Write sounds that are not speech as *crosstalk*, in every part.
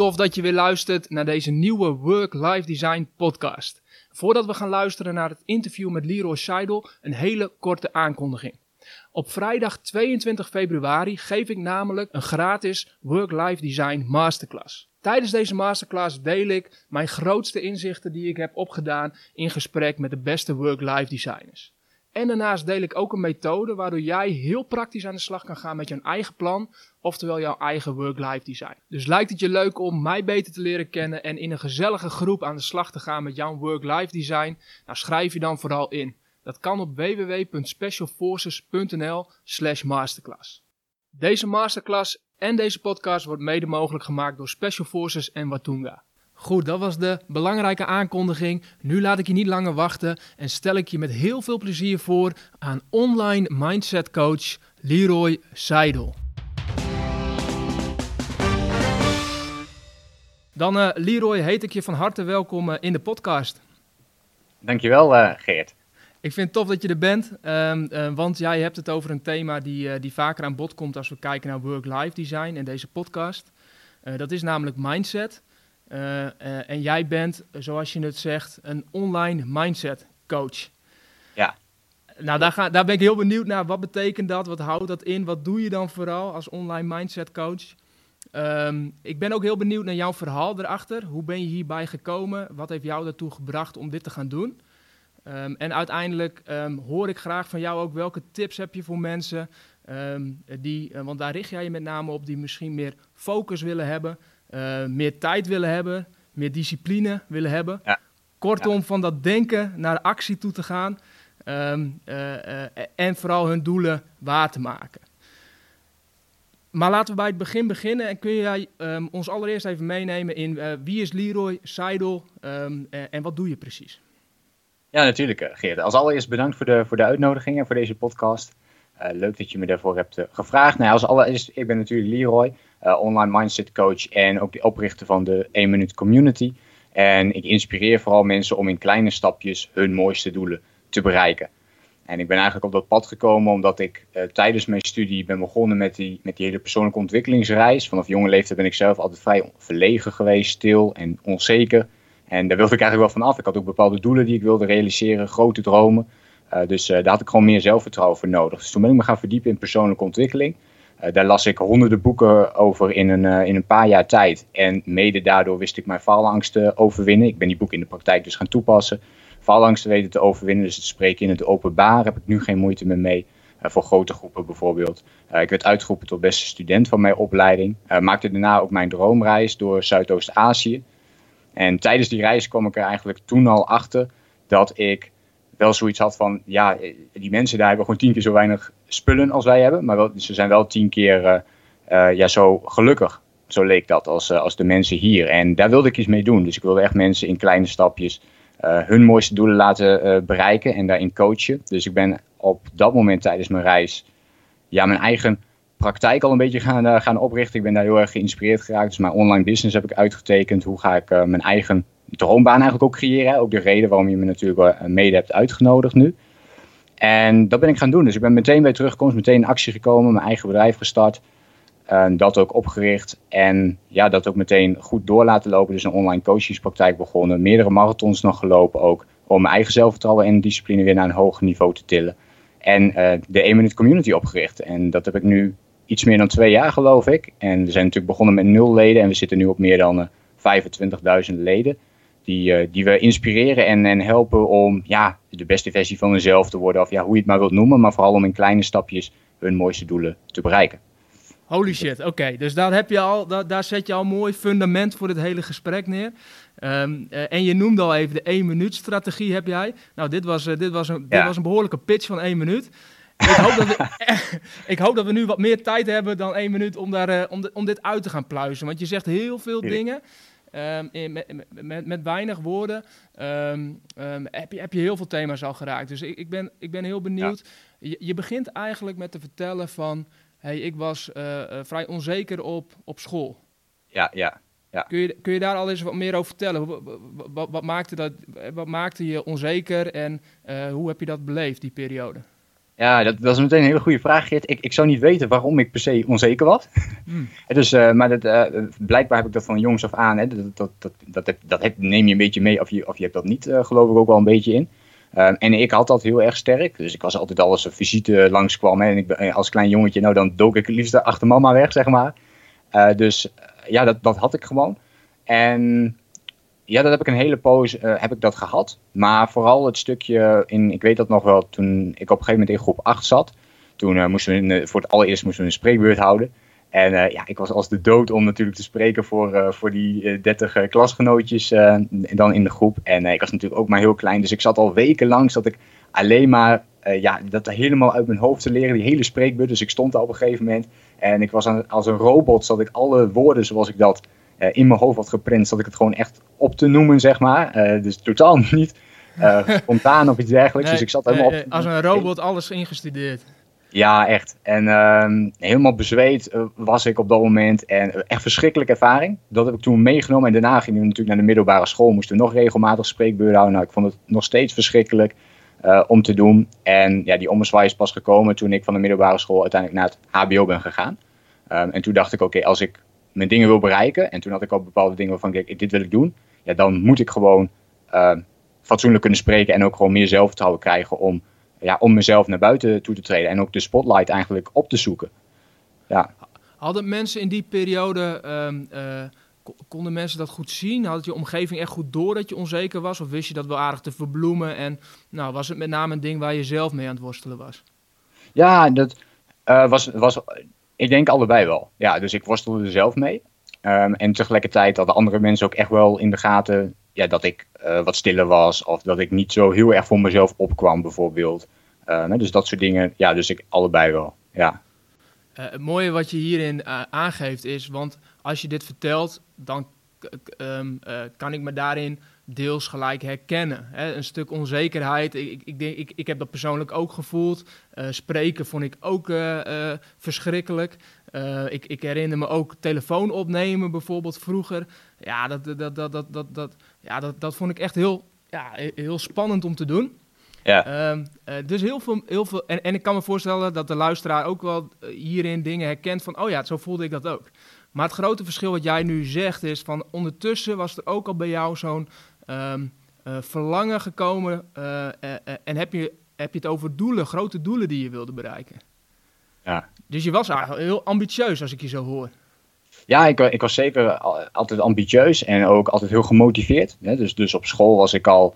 tof dat je weer luistert naar deze nieuwe Work-Life Design podcast. Voordat we gaan luisteren naar het interview met Leroy Seidel, een hele korte aankondiging. Op vrijdag 22 februari geef ik namelijk een gratis Work-Life Design Masterclass. Tijdens deze masterclass deel ik mijn grootste inzichten die ik heb opgedaan in gesprek met de beste work-life designers. En daarnaast deel ik ook een methode waardoor jij heel praktisch aan de slag kan gaan met je eigen plan, oftewel jouw eigen work-life design. Dus lijkt het je leuk om mij beter te leren kennen en in een gezellige groep aan de slag te gaan met jouw work-life design? Nou, schrijf je dan vooral in. Dat kan op www.specialforces.nl/slash masterclass. Deze masterclass en deze podcast wordt mede mogelijk gemaakt door Special Forces en Watunga. Goed, dat was de belangrijke aankondiging. Nu laat ik je niet langer wachten en stel ik je met heel veel plezier voor aan online mindset coach Leroy Seidel. Dan uh, Leroy, heet ik je van harte welkom uh, in de podcast. Dankjewel uh, Geert. Ik vind het tof dat je er bent, um, uh, want jij hebt het over een thema die, die vaker aan bod komt als we kijken naar work-life design in deze podcast. Dat is namelijk mindset. En jij bent, zoals je het zegt, een online mindset coach. Ja. Nou, daar, ga, daar ben ik heel benieuwd naar. Wat betekent dat? Wat houdt dat in? Wat doe je dan vooral als online mindset coach? Um, ik ben ook heel benieuwd naar jouw verhaal erachter. Hoe ben je hierbij gekomen? Wat heeft jou daartoe gebracht om dit te gaan doen? Um, en uiteindelijk um, hoor ik graag van jou ook welke tips heb je voor mensen die, uh, want daar richt jij je met name op, die misschien meer focus willen hebben, uh, meer tijd willen hebben, meer discipline willen hebben. Ja. Kortom, ja. van dat denken naar actie toe te gaan uh, en vooral hun doelen waar te maken. Maar laten we bij het begin beginnen en kun jij ons allereerst even meenemen in wie is Leroy Seidel en wat doe je precies? Ja, natuurlijk, Geert. Als allereerst bedankt voor de, voor de uitnodiging en voor deze podcast. Leuk dat je me daarvoor hebt gevraagd. Nou, als allereerst, ik ben natuurlijk Leroy, online mindset coach en ook de oprichter van de 1 Minute Community. En ik inspireer vooral mensen om in kleine stapjes hun mooiste doelen te bereiken. En ik ben eigenlijk op dat pad gekomen omdat ik tijdens mijn studie ben begonnen met die, met die hele persoonlijke ontwikkelingsreis. Vanaf jonge leeftijd ben ik zelf altijd vrij verlegen geweest, stil en onzeker. En daar wilde ik eigenlijk wel van af. Ik had ook bepaalde doelen die ik wilde realiseren, grote dromen. Uh, dus daar had ik gewoon meer zelfvertrouwen voor nodig. Dus toen ben ik me gaan verdiepen in persoonlijke ontwikkeling. Uh, daar las ik honderden boeken over in een, in een paar jaar tijd. En mede daardoor wist ik mijn faalangsten overwinnen. Ik ben die boeken in de praktijk dus gaan toepassen. Faalangsten weten te overwinnen, dus het spreken in het openbaar heb ik nu geen moeite meer mee. voor grote groepen bijvoorbeeld. ik werd uitgeroepen tot beste student van mijn opleiding. maakte daarna ook mijn droomreis door Zuidoost-Azië. En tijdens die reis kwam ik er eigenlijk toen al achter dat ik wel zoiets had van, ja, die mensen daar hebben gewoon tien keer zo weinig spullen als wij hebben, maar ze zijn wel tien keer uh, uh, ja, zo gelukkig. Zo leek dat als, uh, als de mensen hier. En daar wilde ik iets mee doen. Dus ik wilde echt mensen in kleine stapjes hun mooiste doelen laten bereiken en daarin coachen. Dus ik ben op dat moment tijdens mijn reis ja, mijn eigen praktijk al een beetje gaan, gaan oprichten. Ik ben daar heel erg geïnspireerd geraakt. Dus mijn online business heb ik uitgetekend. Hoe ga ik mijn eigen droombaan eigenlijk ook creëren. Ook de reden waarom je me natuurlijk uh, mede hebt uitgenodigd nu. En dat ben ik gaan doen. Dus ik ben meteen bij terugkomst, meteen in actie gekomen. Mijn eigen bedrijf gestart. dat ook opgericht. En ja, dat ook meteen goed door laten lopen. Dus een online coachingspraktijk begonnen. Meerdere marathons nog gelopen ook. Om mijn eigen zelfvertrouwen en discipline weer naar een hoger niveau te tillen. En de 1 Minute Community opgericht. En dat heb ik nu iets meer dan twee jaar, geloof ik. En we zijn natuurlijk begonnen met nul leden en we zitten nu op meer dan uh, 25.000 leden. Die, uh, die we inspireren en, en helpen om ja, de beste versie van hunzelf te worden. Of ja, hoe je het maar wilt noemen, maar vooral om in kleine stapjes hun mooiste doelen te bereiken. Holy shit, oké. Okay. Dus daar, heb je al, daar, daar zet je al een mooi fundament voor het hele gesprek neer. Um, uh, en je noemde al even de 1 minuut strategie heb jij. Nou, dit was, uh, dit was, een, ja. dit was een behoorlijke pitch van 1 minuut. Ik hoop, dat we, *laughs* ik hoop dat we nu wat meer tijd hebben dan één minuut om, daar, uh, om, de, om dit uit te gaan pluizen. Want je zegt heel veel dingen. Um, in, met, met, met, weinig woorden um, um, heb, je, heb je heel veel thema's al geraakt. Dus ik, ik, ben, ik ben heel benieuwd. Ja. Je, je, begint eigenlijk met te vertellen van... Hey, ik was uh, uh, vrij onzeker op, op school. Ja, ja. Ja. Kun, je, kun je daar al eens wat meer over vertellen? Wat, wat, wat maakte, dat, wat maakte je onzeker en hoe heb je dat beleefd, die periode? Ja, dat, dat is meteen een hele goede vraag, Geert. Ik, ik zou niet weten waarom ik per se onzeker was. Hmm. *laughs* dus, uh, maar dat, uh, blijkbaar heb ik dat van jongs af aan. Hè, dat, dat, dat, dat, heb, dat heb, neem je een beetje mee of je, of je hebt dat niet, uh, geloof ik ook wel een beetje in. En ik had dat heel erg sterk. Dus ik was altijd al als een visite langskwam. Hè, en ik, als klein jongetje, nou dan dook ik het liefst achter mama weg, zeg maar. dus ja, dat, dat had ik gewoon. En ja, dat heb ik een hele poos uh, heb ik dat gehad. Maar vooral het stukje in, ik weet dat nog wel, toen ik op een gegeven moment in groep 8 zat. Toen uh, moesten we voor het allereerst moesten we een spreekbeurt houden. En uh, ja, ik was als de dood om natuurlijk te spreken voor, voor die 30 klasgenootjes dan in de groep. En ik was natuurlijk ook maar heel klein, dus ik zat al weken lang dat ik alleen maar ja, dat helemaal uit mijn hoofd te leren, die hele spreekbeurt. Dus ik stond daar op een gegeven moment en ik was als een robot, zat ik alle woorden zoals ik dat in mijn hoofd had geprint, zat ik het gewoon echt op te noemen, zeg maar. Uh, dus totaal *laughs* niet uh, *laughs* spontaan of iets dergelijks. dus ik zat helemaal op. Als een robot alles ingestudeerd. Ja, echt. En ehm, helemaal bezweet was ik op dat moment. En echt verschrikkelijke ervaring. Dat heb ik toen meegenomen. En daarna ging ik natuurlijk naar de middelbare school. Moesten we nog regelmatig spreekbeurten houden. Nou, ik vond het nog steeds verschrikkelijk om te doen. En ja, die ommezwaai is pas gekomen toen ik van de middelbare school uiteindelijk naar het HBO ben gegaan. Um, en toen dacht ik, oké, als ik mijn dingen wil bereiken. En toen had ik al bepaalde dingen waarvan ik dit wil ik doen. Ja, dan moet ik gewoon uh, fatsoenlijk kunnen spreken en ook gewoon meer zelfvertrouwen krijgen om, ja, om mezelf naar buiten toe te treden. En ook de spotlight eigenlijk op te zoeken. Ja. Hadden mensen in die periode, um, uh, konden mensen dat goed zien? Had je omgeving echt goed door dat je onzeker was? Of wist je dat wel aardig te verbloemen? En nou, was het met name een ding waar je zelf mee aan het worstelen was? Ja, dat uh, was, was ik denk allebei wel. Ja, dus ik worstelde er zelf mee. Um, en tegelijkertijd hadden andere mensen ook echt wel in de gaten ja, dat ik uh, wat stiller was. Of dat ik niet zo heel erg voor mezelf opkwam, bijvoorbeeld. Uh, dus dat soort dingen. Ja, dus ik allebei wel. Ja. Uh, het mooie wat je hierin aangeeft is, want als je dit vertelt, dan um, kan ik me daarin deels gelijk herkennen. Hè? Een stuk onzekerheid. Ik, ik, denk, ik, ik heb dat persoonlijk ook gevoeld. Uh, spreken vond ik ook uh, uh, verschrikkelijk. ik, ik herinner me ook telefoon opnemen bijvoorbeeld vroeger. Ja, dat, dat, dat, dat, dat, dat, ja, dat, dat vond ik echt heel, ja, heel spannend om te doen. Ja. Ehm, dus heel veel, heel veel en, en ik kan me voorstellen dat de luisteraar ook wel hierin dingen herkent van, oh ja, zo voelde ik dat ook. Maar het grote verschil wat jij nu zegt is van ondertussen was er ook al bij jou zo'n um, uh, verlangen gekomen uh, en heb je, heb je het over doelen, grote doelen die je wilde bereiken. Ja. Dus je was eigenlijk heel ambitieus als ik je zo hoor. Ja, ik, ik was zeker altijd ambitieus en ook altijd heel gemotiveerd. Hè? Dus, dus op school was ik al,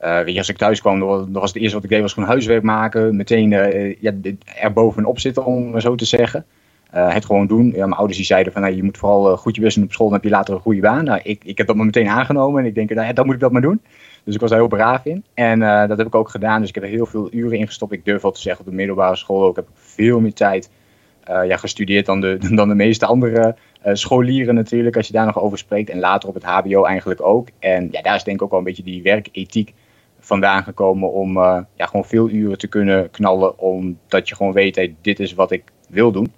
uh, weet je, als ik thuis kwam, dan was het eerste wat ik deed was gewoon huiswerk maken. Meteen uh, ja, er bovenop zitten, om maar zo te zeggen. Uh, het gewoon doen. Ja, mijn ouders die zeiden van nou, je moet vooral uh, goed je best doen op school, dan heb je later een goede baan. Nou, ik, ik heb dat maar meteen aangenomen en ik denk, nou, dan moet ik dat maar doen. Dus ik was daar heel braaf in. En uh, dat heb ik ook gedaan. Dus ik heb er heel veel uren in gestopt. Ik durf wel te zeggen, op de middelbare school ook heb ik veel meer tijd ja, gestudeerd dan de, *laughs* dan de meeste andere scholieren natuurlijk, als je daar nog over spreekt. En later op het HBO eigenlijk ook. En ja, daar is denk ik ook wel een beetje die werkethiek vandaan gekomen om ja, gewoon veel uren te kunnen knallen. Omdat je gewoon weet, dit is wat ik wil doen.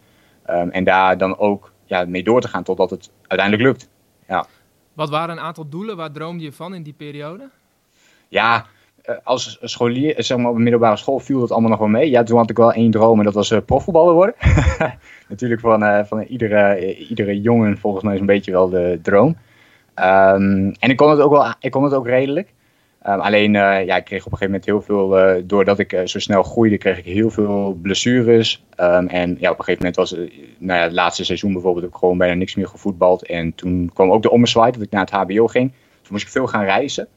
Um, en daar dan ook ja, mee door te gaan totdat het uiteindelijk lukt. Ja. Wat waren een aantal doelen? Waar droomde je van in die periode? Ja, eh, als scholier, eh, zeg maar op een middelbare school viel dat allemaal nog wel mee. Ja, toen had ik wel één droom en dat was uh, profvoetballer worden. *laughs* Natuurlijk van, uh, van iedere, iedere jongen volgens mij is een beetje wel de droom. Um, en ik kon het ook wel, ik kon het ook redelijk. Um, alleen, uh, ja, ik kreeg op een gegeven moment heel veel, uh, doordat ik uh, zo snel groeide, kreeg ik heel veel blessures. Um, en ja, op een gegeven moment was, nou ja, het laatste seizoen bijvoorbeeld, heb ik gewoon bijna niks meer gevoetbald. En toen kwam ook de ommezwaai dat ik naar het HBO ging. Toen moest ik veel gaan reizen.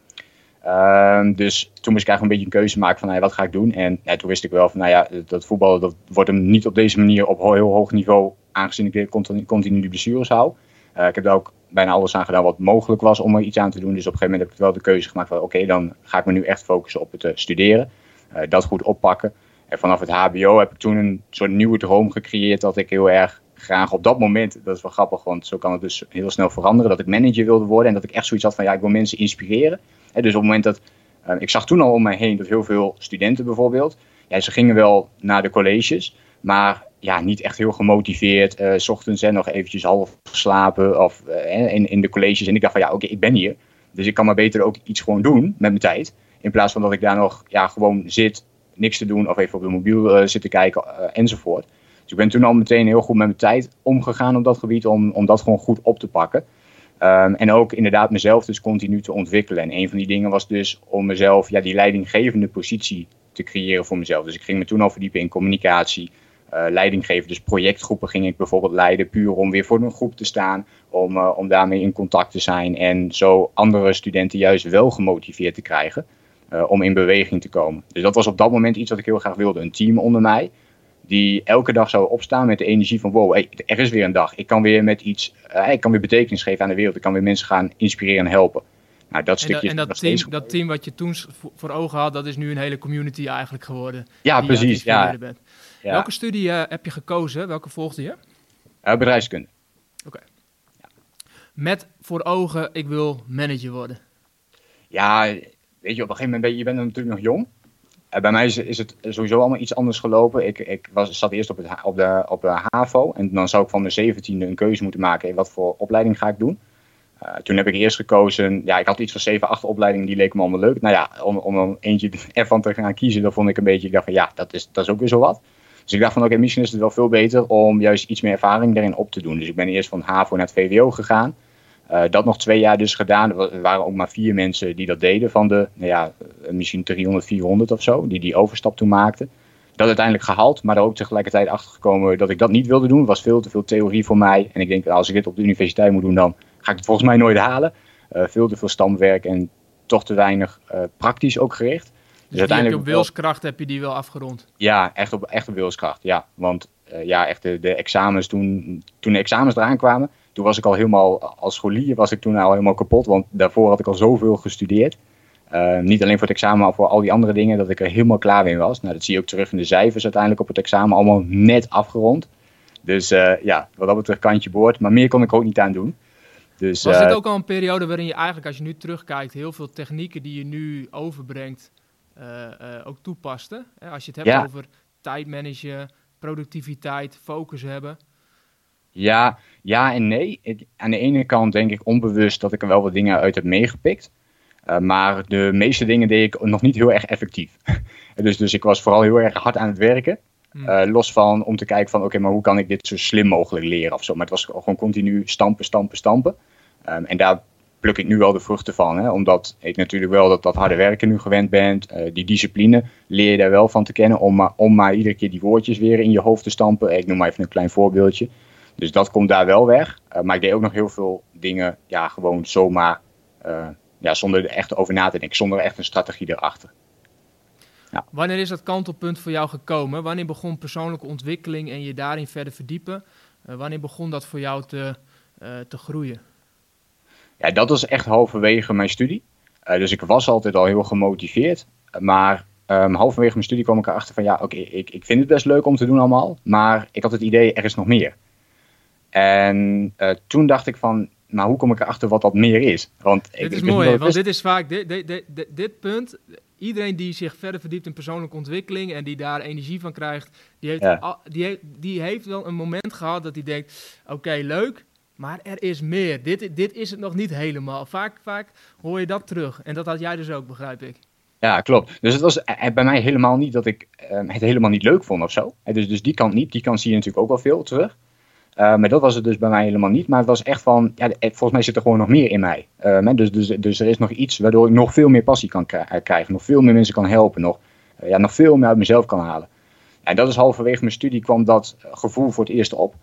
Um, dus toen moest ik eigenlijk een beetje een keuze maken van, nou ja, wat ga ik doen? En toen wist ik wel van, nou ja, dat voetballen, dat wordt hem niet op deze manier op heel hoog niveau, aangezien ik continu die blessures hou. Ik heb daar ook bijna alles aan gedaan wat mogelijk was om er iets aan te doen. Dus op een gegeven moment heb ik wel de keuze gemaakt van oké, dan ga ik me nu echt focussen op het uh, studeren. Uh, dat goed oppakken. En vanaf het HBO heb ik toen een soort nieuwe droom gecreëerd dat ik heel erg graag op dat moment, dat is wel grappig, want zo kan het dus heel snel veranderen, dat ik manager wilde worden en dat ik echt zoiets had van ja, ik wil mensen inspireren. En dus op het moment dat, ik zag toen al om mij heen dat heel veel studenten bijvoorbeeld, ja, ze gingen wel naar de colleges, maar ja, niet echt heel gemotiveerd. Uh, s ochtends en nog eventjes half geslapen of, uh, in, in de colleges. En ik dacht van ja, oké, ik ben hier. Dus ik kan maar beter ook iets gewoon doen met mijn tijd. In plaats van dat ik daar nog ja, gewoon zit niks te doen of even op de mobiel zitten kijken enzovoort. Dus ik ben toen al meteen heel goed met mijn tijd omgegaan op dat gebied om, om dat gewoon goed op te pakken. Ehm, en ook inderdaad mezelf dus continu te ontwikkelen. En een van die dingen was dus om mezelf ja, die leidinggevende positie te creëren voor mezelf. Dus ik ging me toen al verdiepen in communicatie, uh, leiding geven. Dus projectgroepen ging ik bijvoorbeeld leiden, puur om weer voor een groep te staan, om, uh, om daarmee in contact te zijn en zo andere studenten juist wel gemotiveerd te krijgen uh, om in beweging te komen. Dus dat was op dat moment iets wat ik heel graag wilde. Een team onder mij, die elke dag zou opstaan met de energie van wow, hey, er is weer een dag. Ik kan weer met iets, ik kan weer betekenis geven aan de wereld. Ik kan weer mensen gaan inspireren en helpen. Nou, dat stukje en, dat, en dat, team, dat team wat je toen voor ogen had, dat is nu een hele community eigenlijk geworden. Ja, precies. Ja. Bent. Welke studie uh, heb je gekozen? Welke volgde je? Uh, bedrijfskunde. Oké. Ja. Met voor ogen, ik wil manager worden. Ja, weet je, op een gegeven moment ben je, je bent natuurlijk nog jong. Uh, bij mij is, is, het sowieso allemaal iets anders gelopen. Ik, ik was, zat eerst op, het, op, de, op de HAVO. En dan zou ik van mijn zeventiende een keuze moeten maken. Wat voor opleiding ga ik doen? Uh, toen heb ik eerst gekozen, ja, ik had iets van 7, 8 opleidingen, die leken me allemaal leuk. Nou ja, om, om er eentje *laughs* ervan te gaan kiezen, dat vond ik een beetje, ik dacht van ja, dat is, dat is ook weer zo wat. Dus ik dacht van oké, misschien is het wel veel beter om juist iets meer ervaring daarin op te doen. Dus ik ben eerst van HAVO naar het VWO gegaan. Uh, dat nog twee jaar dus gedaan. Er waren ook maar vier mensen die dat deden van de, nou ja, misschien 300, 400 of zo, die die overstap toen maakten. Dat uiteindelijk gehaald, maar er ook tegelijkertijd achter gekomen dat ik dat niet wilde doen. Het was veel te veel theorie voor mij. En ik denk, als ik dit op de universiteit moet doen, dan ga ik het volgens mij nooit halen. Uh, veel te veel stamwerk en toch te weinig praktisch ook gericht. Dus, uiteindelijk op wilskracht heb je die wel afgerond? Ja, echt op, echt op wilskracht. Ja, want uh, ja, echt de, de, examens toen, toen de examens eraan kwamen, toen was ik al helemaal, als scholier was ik toen al helemaal kapot. Want daarvoor had ik al zoveel gestudeerd. Uh, niet alleen voor het examen, maar voor al die andere dingen, dat ik er helemaal klaar mee was. Nou, dat zie je ook terug in de cijfers uiteindelijk op het examen, allemaal net afgerond. Dus uh, ja, wat dat betreft kantje boord. Maar meer kon ik ook niet aan doen. Dus, was dit ook al een periode waarin je eigenlijk, als je nu terugkijkt, heel veel technieken die je nu overbrengt, ook toepaste? Als je het hebt ja. over tijdmanagen, productiviteit, focus hebben. Ja, ja en nee. Ik, aan de ene kant denk ik onbewust dat ik er wel wat dingen uit heb meegepikt. Uh, maar de meeste dingen deed ik nog niet heel erg effectief. *laughs* dus, dus ik was vooral heel erg hard aan het werken. Hmm. Uh, los van om te kijken van oké, maar hoe kan ik dit zo slim mogelijk leren of zo. Maar het was gewoon continu stampen, stampen, stampen. Um, en daar pluk ik nu wel de vruchten van. Hè? Omdat ik natuurlijk wel dat, dat harde werken nu gewend ben. Uh, die discipline leer je daar wel van te kennen. Om maar, om maar iedere keer die woordjes weer in je hoofd te stampen. Ik noem maar even een klein voorbeeldje. Dus dat komt daar wel weg. Uh, maar ik deed ook nog heel veel dingen ja, gewoon zomaar uh, ja, zonder er echt over na te denken, zonder echt een strategie erachter. Ja. Wanneer is dat kantelpunt voor jou gekomen? Wanneer begon persoonlijke ontwikkeling en je daarin verder verdiepen? Wanneer begon dat voor jou te, te groeien? Ja, dat was echt halverwege mijn studie. Uh, dus ik was altijd al heel gemotiveerd. Maar um, halverwege mijn studie kwam ik erachter van ja, oké, okay, ik, ik vind het best leuk om te doen allemaal. Maar ik had het idee, er is nog meer. En toen dacht ik van, maar hoe kom ik erachter wat dat meer is? Want dit is mooi, want dit is vaak, dit, dit, dit, dit, punt, iedereen die zich verder verdiept in persoonlijke ontwikkeling en die daar energie van krijgt, die heeft, al, die heeft, die heeft wel een moment gehad dat hij denkt, oké, leuk, maar er is meer. Dit, dit is het nog niet helemaal. Vaak, vaak hoor je dat terug. En dat had jij dus ook, begrijp ik. Ja, klopt. Dus het was eh, bij mij helemaal niet dat ik uh, het helemaal niet leuk vond of zo. Dus, dus die kant niet. Die kant zie je natuurlijk ook wel veel terug. Maar dat was het dus bij mij helemaal niet. Maar het was echt van, ja, volgens mij zit er gewoon nog meer in mij. Uh, dus, dus, dus er is nog iets waardoor ik nog veel meer passie kan eh, krijgen. Nog veel meer mensen kan helpen. Nog, ja, nog veel meer uit mezelf kan halen. En dat is halverwege mijn studie kwam dat gevoel voor het eerst op.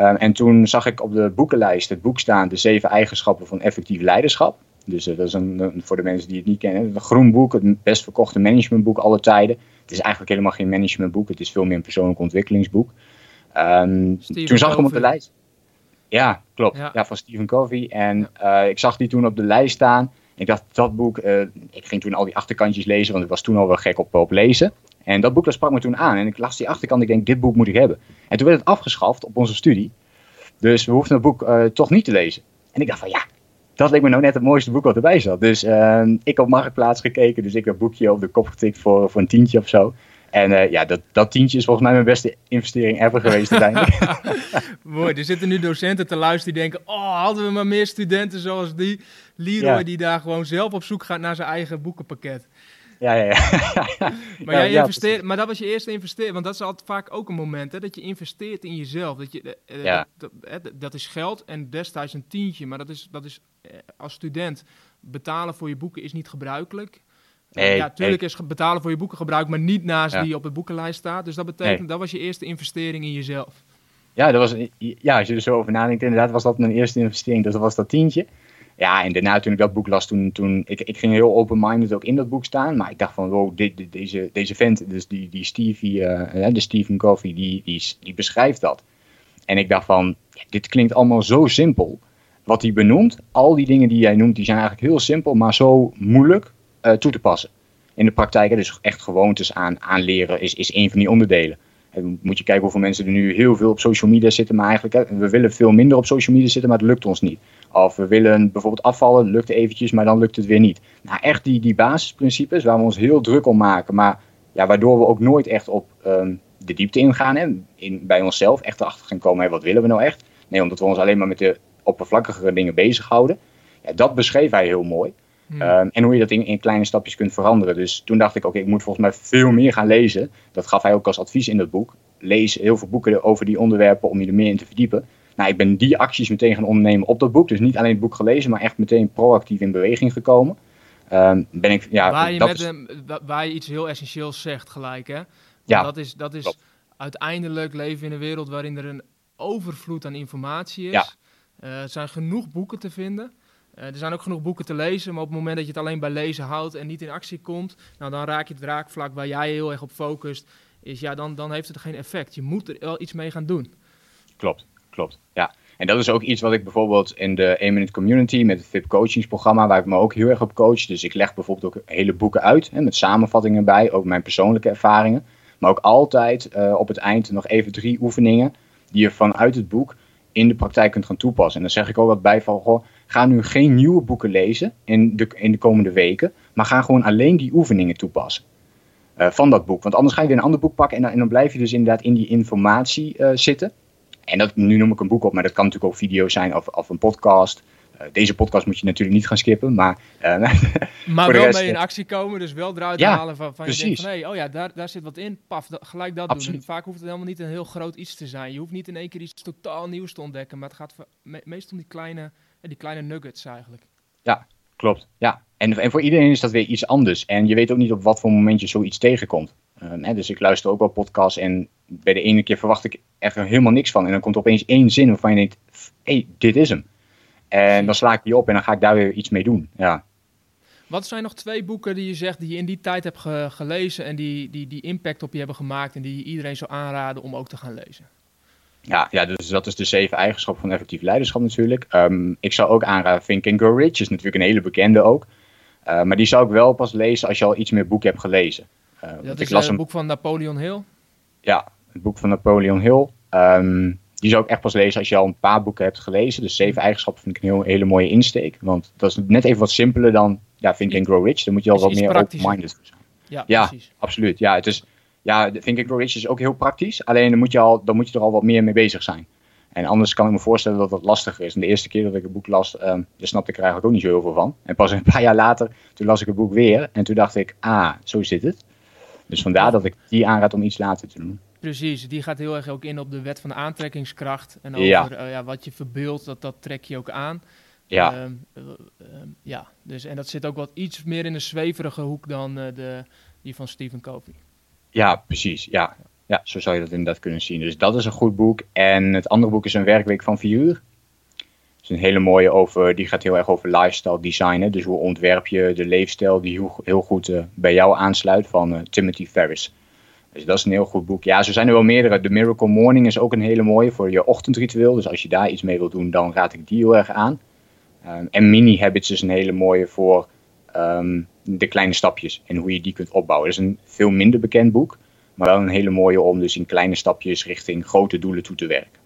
Uh, en toen zag ik op de boekenlijst het boek staan, De Zeven Eigenschappen van Effectief Leiderschap. Dus dat is een, een, voor de mensen die het niet kennen, een groen boek, het best verkochte managementboek aller tijden. Het is eigenlijk helemaal geen managementboek, het is veel meer een persoonlijk ontwikkelingsboek. Um, toen zag ik hem op de lijst. Ja, klopt. Ja, van Stephen Covey. En ja. uh, ik zag die toen op de lijst staan. Ik dacht, dat boek, uh, ik ging toen al die achterkantjes lezen, want ik was toen al wel gek op, op lezen. En dat boek dat sprak me toen aan. En ik las die achterkant, ik denk, dit boek moet ik hebben. En toen werd het afgeschaft op onze studie. Dus we hoefden het boek uh, toch niet te lezen. En ik dacht van, ja, dat leek me nou net het mooiste boek wat erbij zat. Dus ik op Marktplaats gekeken, dus ik dat boekje op de kop getikt voor, voor een tientje of zo. En uh, ja, dat, dat tientje is volgens mij mijn beste investering ever geweest uiteindelijk. *laughs* Mooi, er zitten nu docenten te luisteren die denken... oh, hadden we maar meer studenten zoals die Leroy... Ja. die daar gewoon zelf op zoek gaat naar zijn eigen boekenpakket. Ja, ja, ja. *laughs* maar, jij investeert, maar dat was je eerste investering. Want dat is altijd vaak ook een moment hè, dat je investeert in jezelf. Dat, je, uh, ja. dat, dat, dat, is geld en destijds een tientje. Maar dat is, dat is als student betalen voor je boeken is niet gebruikelijk. Nee, ja, tuurlijk is betalen voor je boeken gebruik, maar niet naast die op de boekenlijst staat. Dus dat betekent, dat was je eerste investering in jezelf. Ja, dat was, ja, als je er zo over nadenkt, inderdaad was dat mijn eerste investering. Dus dat was dat tientje. Ja, en daarna toen ik dat boek las, toen, toen ik, ik ging heel open-minded ook in dat boek staan. Maar ik dacht van, wow, dit, deze, deze vent, dus die, die Stevie, uh, de Stephen Covey, die, die, beschrijft dat. En ik dacht van, dit klinkt allemaal zo simpel. Wat hij benoemt, al die dingen die jij noemt, die zijn eigenlijk heel simpel, maar zo moeilijk uh, toe te passen. In de praktijk, dus echt gewoontes aan, aanleren is, is een van die onderdelen. En moet je kijken hoeveel mensen er nu heel veel op social media zitten, maar eigenlijk we willen veel minder op social media zitten, maar het lukt ons niet. Of we willen bijvoorbeeld afvallen, lukt eventjes, maar dan lukt het weer niet. Nou, echt die, die basisprincipes waar we ons heel druk om maken, maar ja, waardoor we ook nooit echt op um, de diepte ingaan, hè, in, bij onszelf, echt erachter gaan komen, hé, wat willen we nou echt? Nee, omdat we ons alleen maar met de oppervlakkigere dingen bezighouden. Ja, dat beschreef hij heel mooi. Hmm. Ehm, en hoe je dat in, in, kleine stapjes kunt veranderen. Dus toen dacht ik, oké, ik moet volgens mij veel meer gaan lezen. Dat gaf hij ook als advies in dat boek. Lees heel veel boeken over die onderwerpen om je er meer in te verdiepen. Nou, ik ben die acties meteen gaan ondernemen op dat boek. Dus niet alleen het boek gelezen, maar echt meteen proactief in beweging gekomen. Um, ben ik, ja, waar, je met een, waar je iets heel essentieels zegt gelijk, hè? ja, dat is, dat is uiteindelijk leven in een wereld waarin er een overvloed aan informatie is. Ja. Uh, er zijn genoeg boeken te vinden. Uh, er zijn ook genoeg boeken te lezen, maar op het moment dat je het alleen bij lezen houdt en niet in actie komt, nou, dan raak je het raakvlak waar jij heel erg op focust, is ja, dan, dan heeft het geen effect. Je moet er wel iets mee gaan doen. Klopt, klopt. Ja. En dat is ook iets wat ik bijvoorbeeld in de 1 Minute Community met het VIP coachingsprogramma, waar ik me ook heel erg op coach. Dus ik leg bijvoorbeeld ook hele boeken uit, hè, met samenvattingen bij, ook mijn persoonlijke ervaringen. Maar ook altijd uh, op het eind nog even drie oefeningen die je vanuit het boek in de praktijk kunt gaan toepassen. En dan zeg ik ook wat bij van, goh, ga nu geen nieuwe boeken lezen in de, in de komende weken, maar ga gewoon alleen die oefeningen toepassen. Uh, van dat boek. Want anders ga je weer een ander boek pakken en dan, dan blijf je dus inderdaad in die informatie uh, zitten. En dat, nu noem ik een boek op, maar dat kan natuurlijk ook video's zijn of, of een podcast. Uh, deze podcast moet je natuurlijk niet gaan skippen, maar... *laughs* maar wel mee in actie komen, dus wel eruit ja, halen van, van je denkt van, hey, oh ja, daar, daar zit wat in, paf, gelijk dat Absoluut. doen. vaak hoeft het helemaal niet een heel groot iets te zijn. Je hoeft niet in één keer iets totaal nieuws te ontdekken, maar het gaat me meestal om die kleine die kleine nuggets eigenlijk. Ja, klopt. Ja. En, en voor iedereen is dat weer iets anders. En je weet ook niet op wat voor moment je zoiets tegenkomt. Hè, dus ik luister ook wel podcasts en bij de ene keer verwacht ik er helemaal niks van. En dan komt er opeens één zin waarvan je denkt, hé, hey, dit is hem. En dan sla ik die op en dan ga ik daar weer iets mee doen. Ja. Wat zijn nog twee boeken die je zegt die je in die tijd hebt gelezen en die, die, die impact op je hebben gemaakt en die je iedereen zou aanraden om ook te gaan lezen? Ja, ja, dus dat is de zeven eigenschappen van effectief leiderschap natuurlijk. Um, ik zou ook aanraden Think and Grow Rich, is natuurlijk een hele bekende ook. Uh, maar die zou ik wel pas lezen als je al iets meer boek hebt gelezen. Uh, dat is las het boek van Napoleon Hill? Ja, het boek van Napoleon Hill. Um, die zou ik echt pas lezen als je al een paar boeken hebt gelezen. Dus zeven eigenschappen vind ik een heel, hele mooie insteek. Want dat is net even wat simpeler dan ja, Think and Grow Rich. Dan moet je al wat meer open-minded zijn. Ja, ja, precies. absoluut. Ja, het is ja, Think and Grow Rich is ook heel praktisch. Alleen dan moet, je al, dan moet je er al wat meer mee bezig zijn. En anders kan ik me voorstellen dat dat lastiger is. En de eerste keer dat ik het boek las, um, daar snapte ik er eigenlijk ook niet zo heel veel van. En pas een paar jaar later, toen las ik het boek weer. En toen dacht ik, ah, zo zit het. Dus vandaar dat ik die aanraad om iets later te doen. Precies, die gaat heel erg ook in op de wet van de aantrekkingskracht. En over ja. Uh, ja, wat je verbeeldt, dat, dat trek je ook aan. Ja. Um, uh, ja, dus, en dat zit ook wat iets meer in de zweverige hoek dan uh, de, die van Stephen Covey. Ja, precies. Ja. ja, zo zou je dat inderdaad kunnen zien. Dus dat is een goed boek. En het andere boek is een werkweek van vier uur. Een hele mooie over, die gaat heel erg over lifestyle designen. Dus hoe ontwerp je de leefstijl die heel, goed uh, bij jou aansluit van uh, Timothy Ferris. Dus dat is een heel goed boek. Ja, zo zijn er wel meerdere. The Miracle Morning is ook een hele mooie voor je ochtendritueel. Dus als je daar iets mee wilt doen, dan raad ik die heel erg aan. Um, en Mini Habits is een hele mooie voor um, de kleine stapjes en hoe je die kunt opbouwen. Dat is een veel minder bekend boek, maar wel een hele mooie om dus in kleine stapjes richting grote doelen toe te werken.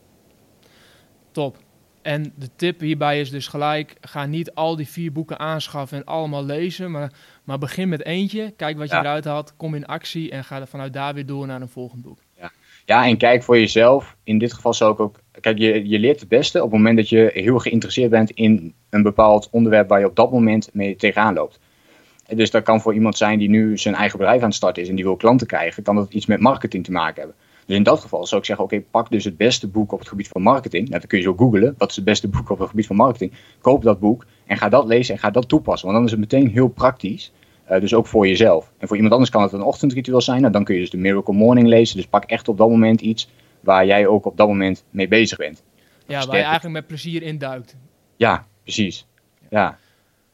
Top. En de tip hierbij is dus gelijk, ga niet al die vier boeken aanschaffen en allemaal lezen, maar, maar begin met eentje, kijk wat je eruit haalt, kom in actie en ga er vanuit daar weer door naar een volgend boek. Ja, ja en kijk voor jezelf. In dit geval zou ik ook, kijk, je, je leert het beste op het moment dat je heel geïnteresseerd bent in een bepaald onderwerp waar je op dat moment mee tegenaan loopt. Dus dat kan voor iemand zijn die nu zijn eigen bedrijf aan het starten is en die wil klanten krijgen, kan dat iets met marketing te maken hebben. Dus in dat geval zou ik zeggen, oké, pak dus het beste boek op het gebied van marketing. Nou, dan kun je zo googlen, wat is het beste boek op het gebied van marketing. Koop dat boek en ga dat lezen en ga dat toepassen. Want dan is het meteen heel praktisch. Uh, dus ook voor jezelf. En voor iemand anders kan het een ochtendritueel zijn. Nou, dan kun je dus de Miracle Morning lezen. Dus pak echt op dat moment iets waar jij ook op dat moment mee bezig bent. Ja, waar je eigenlijk met plezier induikt. Ja, precies. Ja.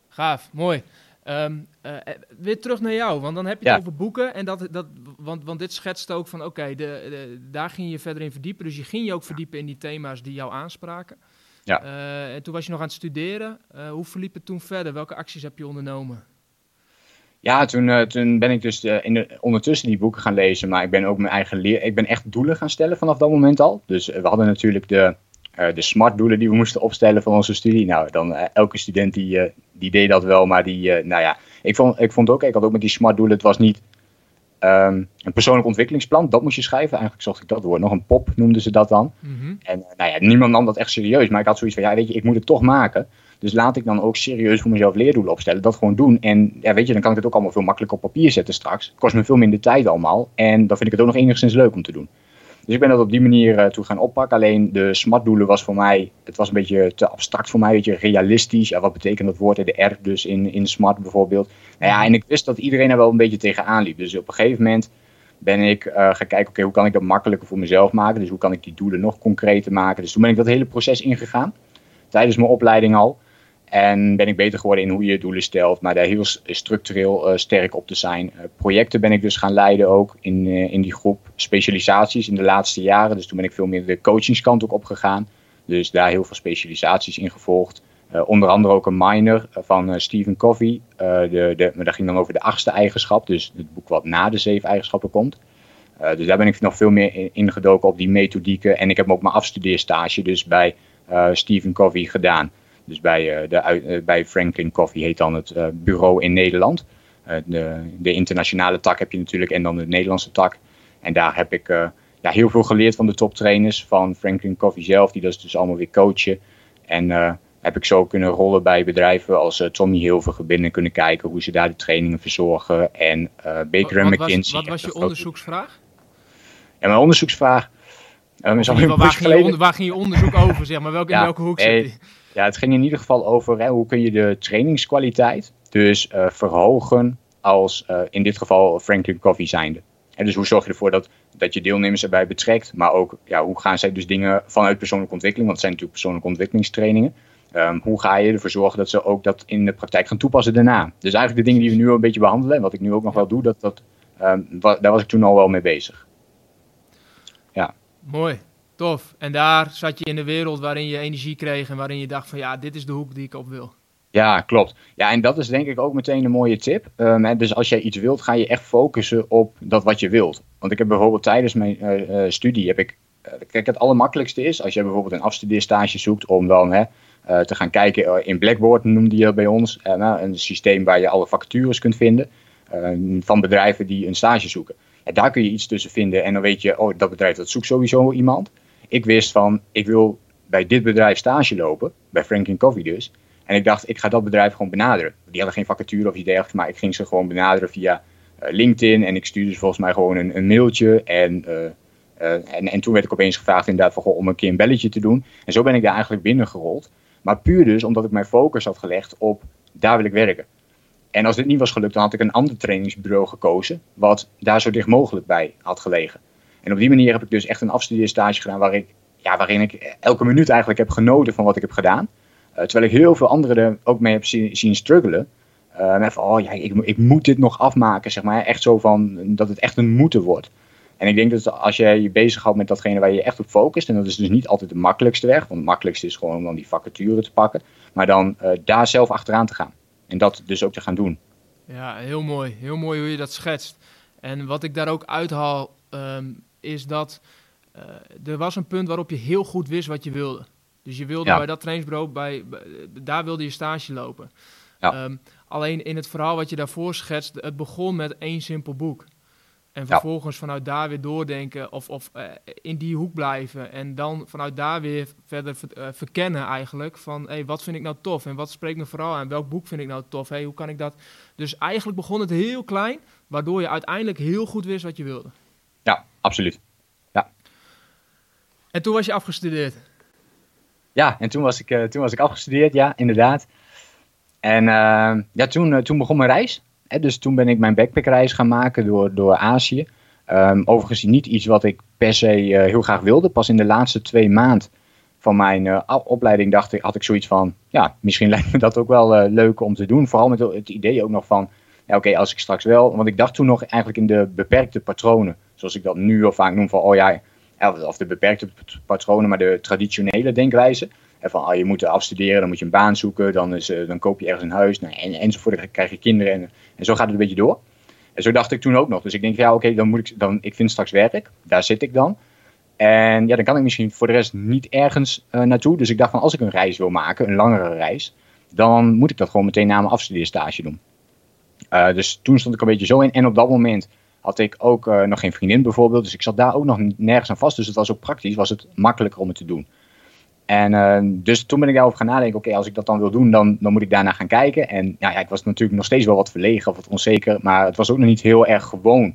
Gaaf, mooi. Um, uh, weer terug naar jou, want dan heb je het over boeken. En dat, dat, want, want dit schetst ook van, oké, de, daar ging je verder in verdiepen. Dus je ging je ook verdiepen in die thema's die jou aanspraken. Ja. Uh, en toen was je nog aan het studeren. Uh, hoe verliep het toen verder? Welke acties heb je ondernomen? Ja, toen, toen ben ik dus in de, ondertussen die boeken gaan lezen. Maar ik ben ook mijn eigen leer... Ik ben echt doelen gaan stellen vanaf dat moment al. Dus we hadden natuurlijk de, de smart doelen die we moesten opstellen voor onze studie. Nou, dan elke student die, die deed dat wel. Maar die, nou ja ik vond, ik vond ook, ik had ook met die smart doelen, het was niet um, een persoonlijk ontwikkelingsplan, dat moest je schrijven. Eigenlijk zocht ik dat woord, nog een pop noemden ze dat dan. Mhm. En eh, nou ja, niemand nam dat echt serieus, maar ik had zoiets van, ja weet je, ik moet het toch maken. Dus laat ik dan ook serieus voor mezelf leerdoelen opstellen, dat gewoon doen. En ja, weet je, dan kan ik het ook allemaal veel makkelijker op papier zetten straks. Het kost me veel minder tijd allemaal en dan vind ik het ook nog enigszins leuk om te doen. Dus ik ben dat op die manier uh, toe gaan oppakken. Alleen de SMART-doelen was voor mij, het was een beetje te abstract voor mij, een beetje realistisch. Ja, wat betekent dat woord, de R dus in, in SMART bijvoorbeeld. Nou ja, en ik wist dat iedereen er wel een beetje tegenaan liep. Dus op een gegeven moment ben ik uh, gaan kijken, oké, hoe kan ik dat makkelijker voor mezelf maken? Dus hoe kan ik die doelen nog concreter maken? Dus toen ben ik dat hele proces ingegaan, tijdens mijn opleiding al. En ben ik beter geworden in hoe je doelen stelt, maar daar heel structureel uh, sterk op te zijn. Uh, projecten ben ik dus gaan leiden ook in, uh, in die groep. Specialisaties in de laatste jaren. Dus toen ben ik veel meer de coachingskant ook opgegaan. Dus daar heel veel specialisaties in gevolgd. onder andere ook een minor van Stephen Covey. de, de, maar dat ging dan over de achtste eigenschap. Dus het boek wat na de zeven eigenschappen komt. dus daar ben ik nog veel meer in, gedoken op die methodieken. En ik heb ook mijn afstudeerstage dus bij Stephen Covey gedaan. Dus bij, uh, de, uh, bij Franklin Coffee heet dan het uh, bureau in Nederland. de, de, internationale tak heb je natuurlijk en dan de Nederlandse tak. En daar heb ik ja, heel veel geleerd van de toptrainers van Franklin Coffee zelf, die dat dus allemaal weer coachen. En heb ik zo kunnen rollen bij bedrijven als Tommy Hilfiger binnen kunnen kijken hoe ze daar de trainingen verzorgen. En Baker wat, McKinsey. Was, wat was je onderzoeksvraag? Ja, mijn onderzoeksvraag. Um, is al waar, ging je onder, waar ging je onderzoek over, zeg maar? Welke, in welke hoek zit die? Ja, het ging in ieder geval over hè, hoe kun je de trainingskwaliteit dus uh, verhogen als uh, in dit geval Franklin Coffee zijnde. En dus hoe zorg je ervoor dat, dat je deelnemers erbij betrekt, maar ook ja, hoe gaan zij dus dingen vanuit persoonlijke ontwikkeling, want het zijn natuurlijk persoonlijke ontwikkelingstrainingen. Um, hoe ga je ervoor zorgen dat ze ook dat in de praktijk gaan toepassen daarna? Dus eigenlijk de dingen die we nu een beetje behandelen en wat ik nu ook nog wel doe, dat, dat, um, daar was ik toen al wel mee bezig. Ja. Mooi. Tof. En daar zat je in de wereld waarin je energie kreeg en waarin je dacht van ja, dit is de hoek die ik op wil. Ja, klopt. Ja, en dat is denk ik ook meteen een mooie tip. Um, dus als jij iets wilt, ga je echt focussen op dat wat je wilt. Want ik heb bijvoorbeeld tijdens mijn uh, uh, studie, heb ik, uh, kijk het allermakkelijkste is als je bijvoorbeeld een afstudeerstage zoekt om dan hè, te gaan kijken in Blackboard, noemde je bij ons. Nou, een systeem waar je alle vacatures kunt vinden van bedrijven die een stage zoeken. En daar kun je iets tussen vinden en dan weet je, oh dat bedrijf dat zoekt sowieso iemand ik wist van, ik wil bij dit bedrijf stage lopen, bij Franklin Coffee dus. En ik dacht, ik ga dat bedrijf gewoon benaderen. Die hadden geen vacature of iets dergelijks, maar ik ging ze gewoon benaderen via uh, LinkedIn. En ik stuurde ze volgens mij gewoon een, een mailtje. En, uh, en, en toen werd ik opeens gevraagd inderdaad van, om een keer een belletje te doen. En zo ben ik daar eigenlijk binnengerold. Maar puur dus omdat ik mijn focus had gelegd op, daar wil ik werken. En als dit niet was gelukt, dan had ik een ander trainingsbureau gekozen, wat daar zo dicht mogelijk bij had gelegen. En op die manier heb ik dus echt een afstudeerstage gedaan waar ik, ja, waarin ik elke minuut eigenlijk heb genoten van wat ik heb gedaan. Uh, terwijl ik heel veel anderen ook mee heb zien, struggelen. Met van, oh ja, ik, ik moet dit nog afmaken, zeg maar. Echt zo van, dat het echt een moeten wordt. En ik denk dat als je je bezighoudt met datgene waar je echt op focust, en dat is dus niet altijd de makkelijkste weg, want het makkelijkste is gewoon om dan die vacature te pakken, maar dan uh, daar zelf achteraan te gaan. En dat dus ook te gaan doen. Ja, heel mooi. Heel mooi hoe je dat schetst. En wat ik daar ook uithaal, um, is dat uh, er was een punt waarop je heel goed wist wat je wilde. Dus je wilde bij dat trainingsbureau, bij, daar wilde je stage lopen. Ja. Um, alleen in het verhaal wat je daarvoor schetst, het begon met één simpel boek. En vervolgens vanuit daar weer doordenken of, of uh, in die hoek blijven. En dan vanuit daar weer verder ver, uh, verkennen eigenlijk. Van hey, wat vind ik nou tof en wat spreekt me vooral aan? Welk boek vind ik nou tof? Hey, hoe kan ik dat? Dus eigenlijk begon het heel klein, waardoor je uiteindelijk heel goed wist wat je wilde. Ja, absoluut. Ja. En toen was je afgestudeerd? Ja, en toen was ik, uh, toen was ik afgestudeerd, ja, inderdaad. En ja, toen, toen begon mijn reis dus toen ben ik mijn backpackreis gaan maken door, door Azië. Um, overigens niet iets wat ik per se uh, heel graag wilde. Pas in de laatste twee maanden van mijn uh, opleiding dacht ik, had ik zoiets van... Ja, misschien *laughs* lijkt me dat ook wel uh, leuk om te doen. Vooral met het idee ook nog van... Ja, oké, als ik straks wel... Want ik dacht toen nog eigenlijk in de beperkte patronen. Zoals ik dat nu al vaak noem van... Oh ja, of de beperkte patronen, maar de traditionele denkwijze. En van, oh, je moet afstuderen, dan moet je een baan zoeken, dan, is, dan koop je ergens een huis, nou, en, enzovoort. Dan krijg je kinderen en en zo gaat het een beetje door. En zo dacht ik toen ook nog. Dus ik denk, ja, oké, dan moet ik, dan, ik vind straks werk. Daar zit ik dan. En ja, dan kan ik misschien voor de rest niet ergens uh, naartoe. Dus ik dacht van, als ik een reis wil maken, een langere reis, dan moet ik dat gewoon meteen na mijn afstudeerstage doen. Uh, dus toen stond ik een beetje zo in. En op dat moment had ik ook uh, nog geen vriendin bijvoorbeeld. Dus ik zat daar ook nog nergens aan vast. Dus het was ook praktisch, was het makkelijker om het te doen. En uh, dus toen ben ik daarover gaan nadenken, oké, als ik dat dan wil doen, dan, dan moet ik daarna gaan kijken. En ja, ja, ik was natuurlijk nog steeds wel wat verlegen of wat onzeker, maar het was ook nog niet heel erg gewoon.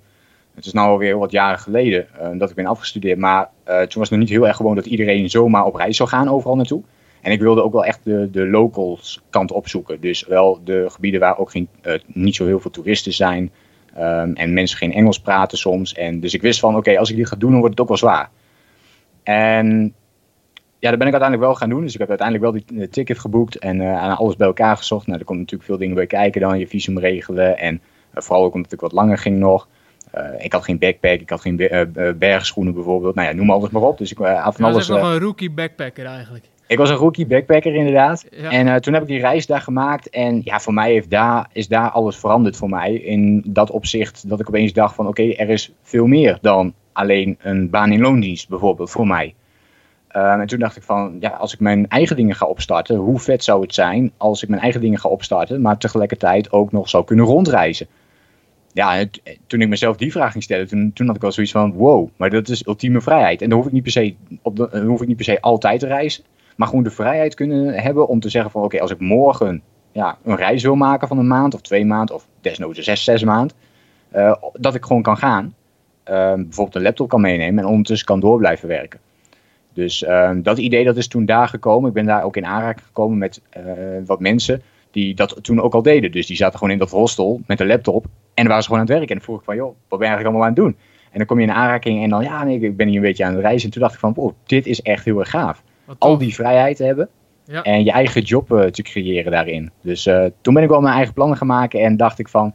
Het is nu alweer wat jaren geleden dat ik ben afgestudeerd, maar toen was het nog niet heel erg gewoon dat iedereen zomaar op reis zou gaan overal naartoe. En ik wilde ook wel echt de, de locals kant opzoeken. Dus wel de gebieden waar ook geen, niet zo heel veel toeristen zijn. Um, en mensen geen Engels praten soms. En dus ik wist van, oké, als ik dit ga doen, dan wordt het ook wel zwaar. En ja, dat ben ik uiteindelijk wel gaan doen. Dus ik heb uiteindelijk wel die ticket geboekt en uh, alles bij elkaar gezocht. Nou, er komt natuurlijk veel dingen bij kijken dan, je visum regelen. En uh, vooral ook omdat ik wat langer ging nog. Uh, ik had geen backpack, ik had geen bergschoenen bijvoorbeeld. Nou ja, noem alles maar op. Dus ik had van ja, alles... Je was nog een rookie backpacker eigenlijk. Ik was een rookie backpacker inderdaad. Ja. En toen heb ik die reis daar gemaakt. En ja, voor mij heeft daar, is daar alles veranderd voor mij. In dat opzicht dat ik opeens dacht van oké, okay, er is veel meer dan alleen een baan in loondienst bijvoorbeeld voor mij. Um, en toen dacht ik van, ja, als ik mijn eigen dingen ga opstarten, hoe vet zou het zijn als ik mijn eigen dingen ga opstarten, maar tegelijkertijd ook nog zou kunnen rondreizen. Ja, het, toen ik mezelf die vraag ging stellen, toen, toen had ik wel zoiets van, wow, maar dat is ultieme vrijheid. En dan hoef ik niet per se, op de, dan hoef ik niet per se altijd te reizen, maar gewoon de vrijheid kunnen hebben om te zeggen van, oké, als ik morgen ja, een reis wil maken van een maand of twee maanden, of desnoods zes, zes maand, uh, dat ik gewoon kan gaan. Uh, bijvoorbeeld een laptop kan meenemen en ondertussen kan door blijven werken. Dus uh, dat idee dat is toen daar gekomen. Ik ben daar ook in aanraking gekomen met uh, wat mensen die dat toen ook al deden. Dus die zaten gewoon in dat hostel met een laptop en waren ze gewoon aan het werken. En dan vroeg ik van, joh, wat ben je eigenlijk allemaal aan het doen? En dan kom je in aanraking en dan, ja, nee, ik ben hier een beetje aan het reizen. En toen dacht ik van, wow, dit is echt heel erg gaaf. Al die vrijheid te hebben ja. en je eigen job uh, te creëren daarin. Dus uh, toen ben ik wel mijn eigen plannen gaan maken en dacht ik van,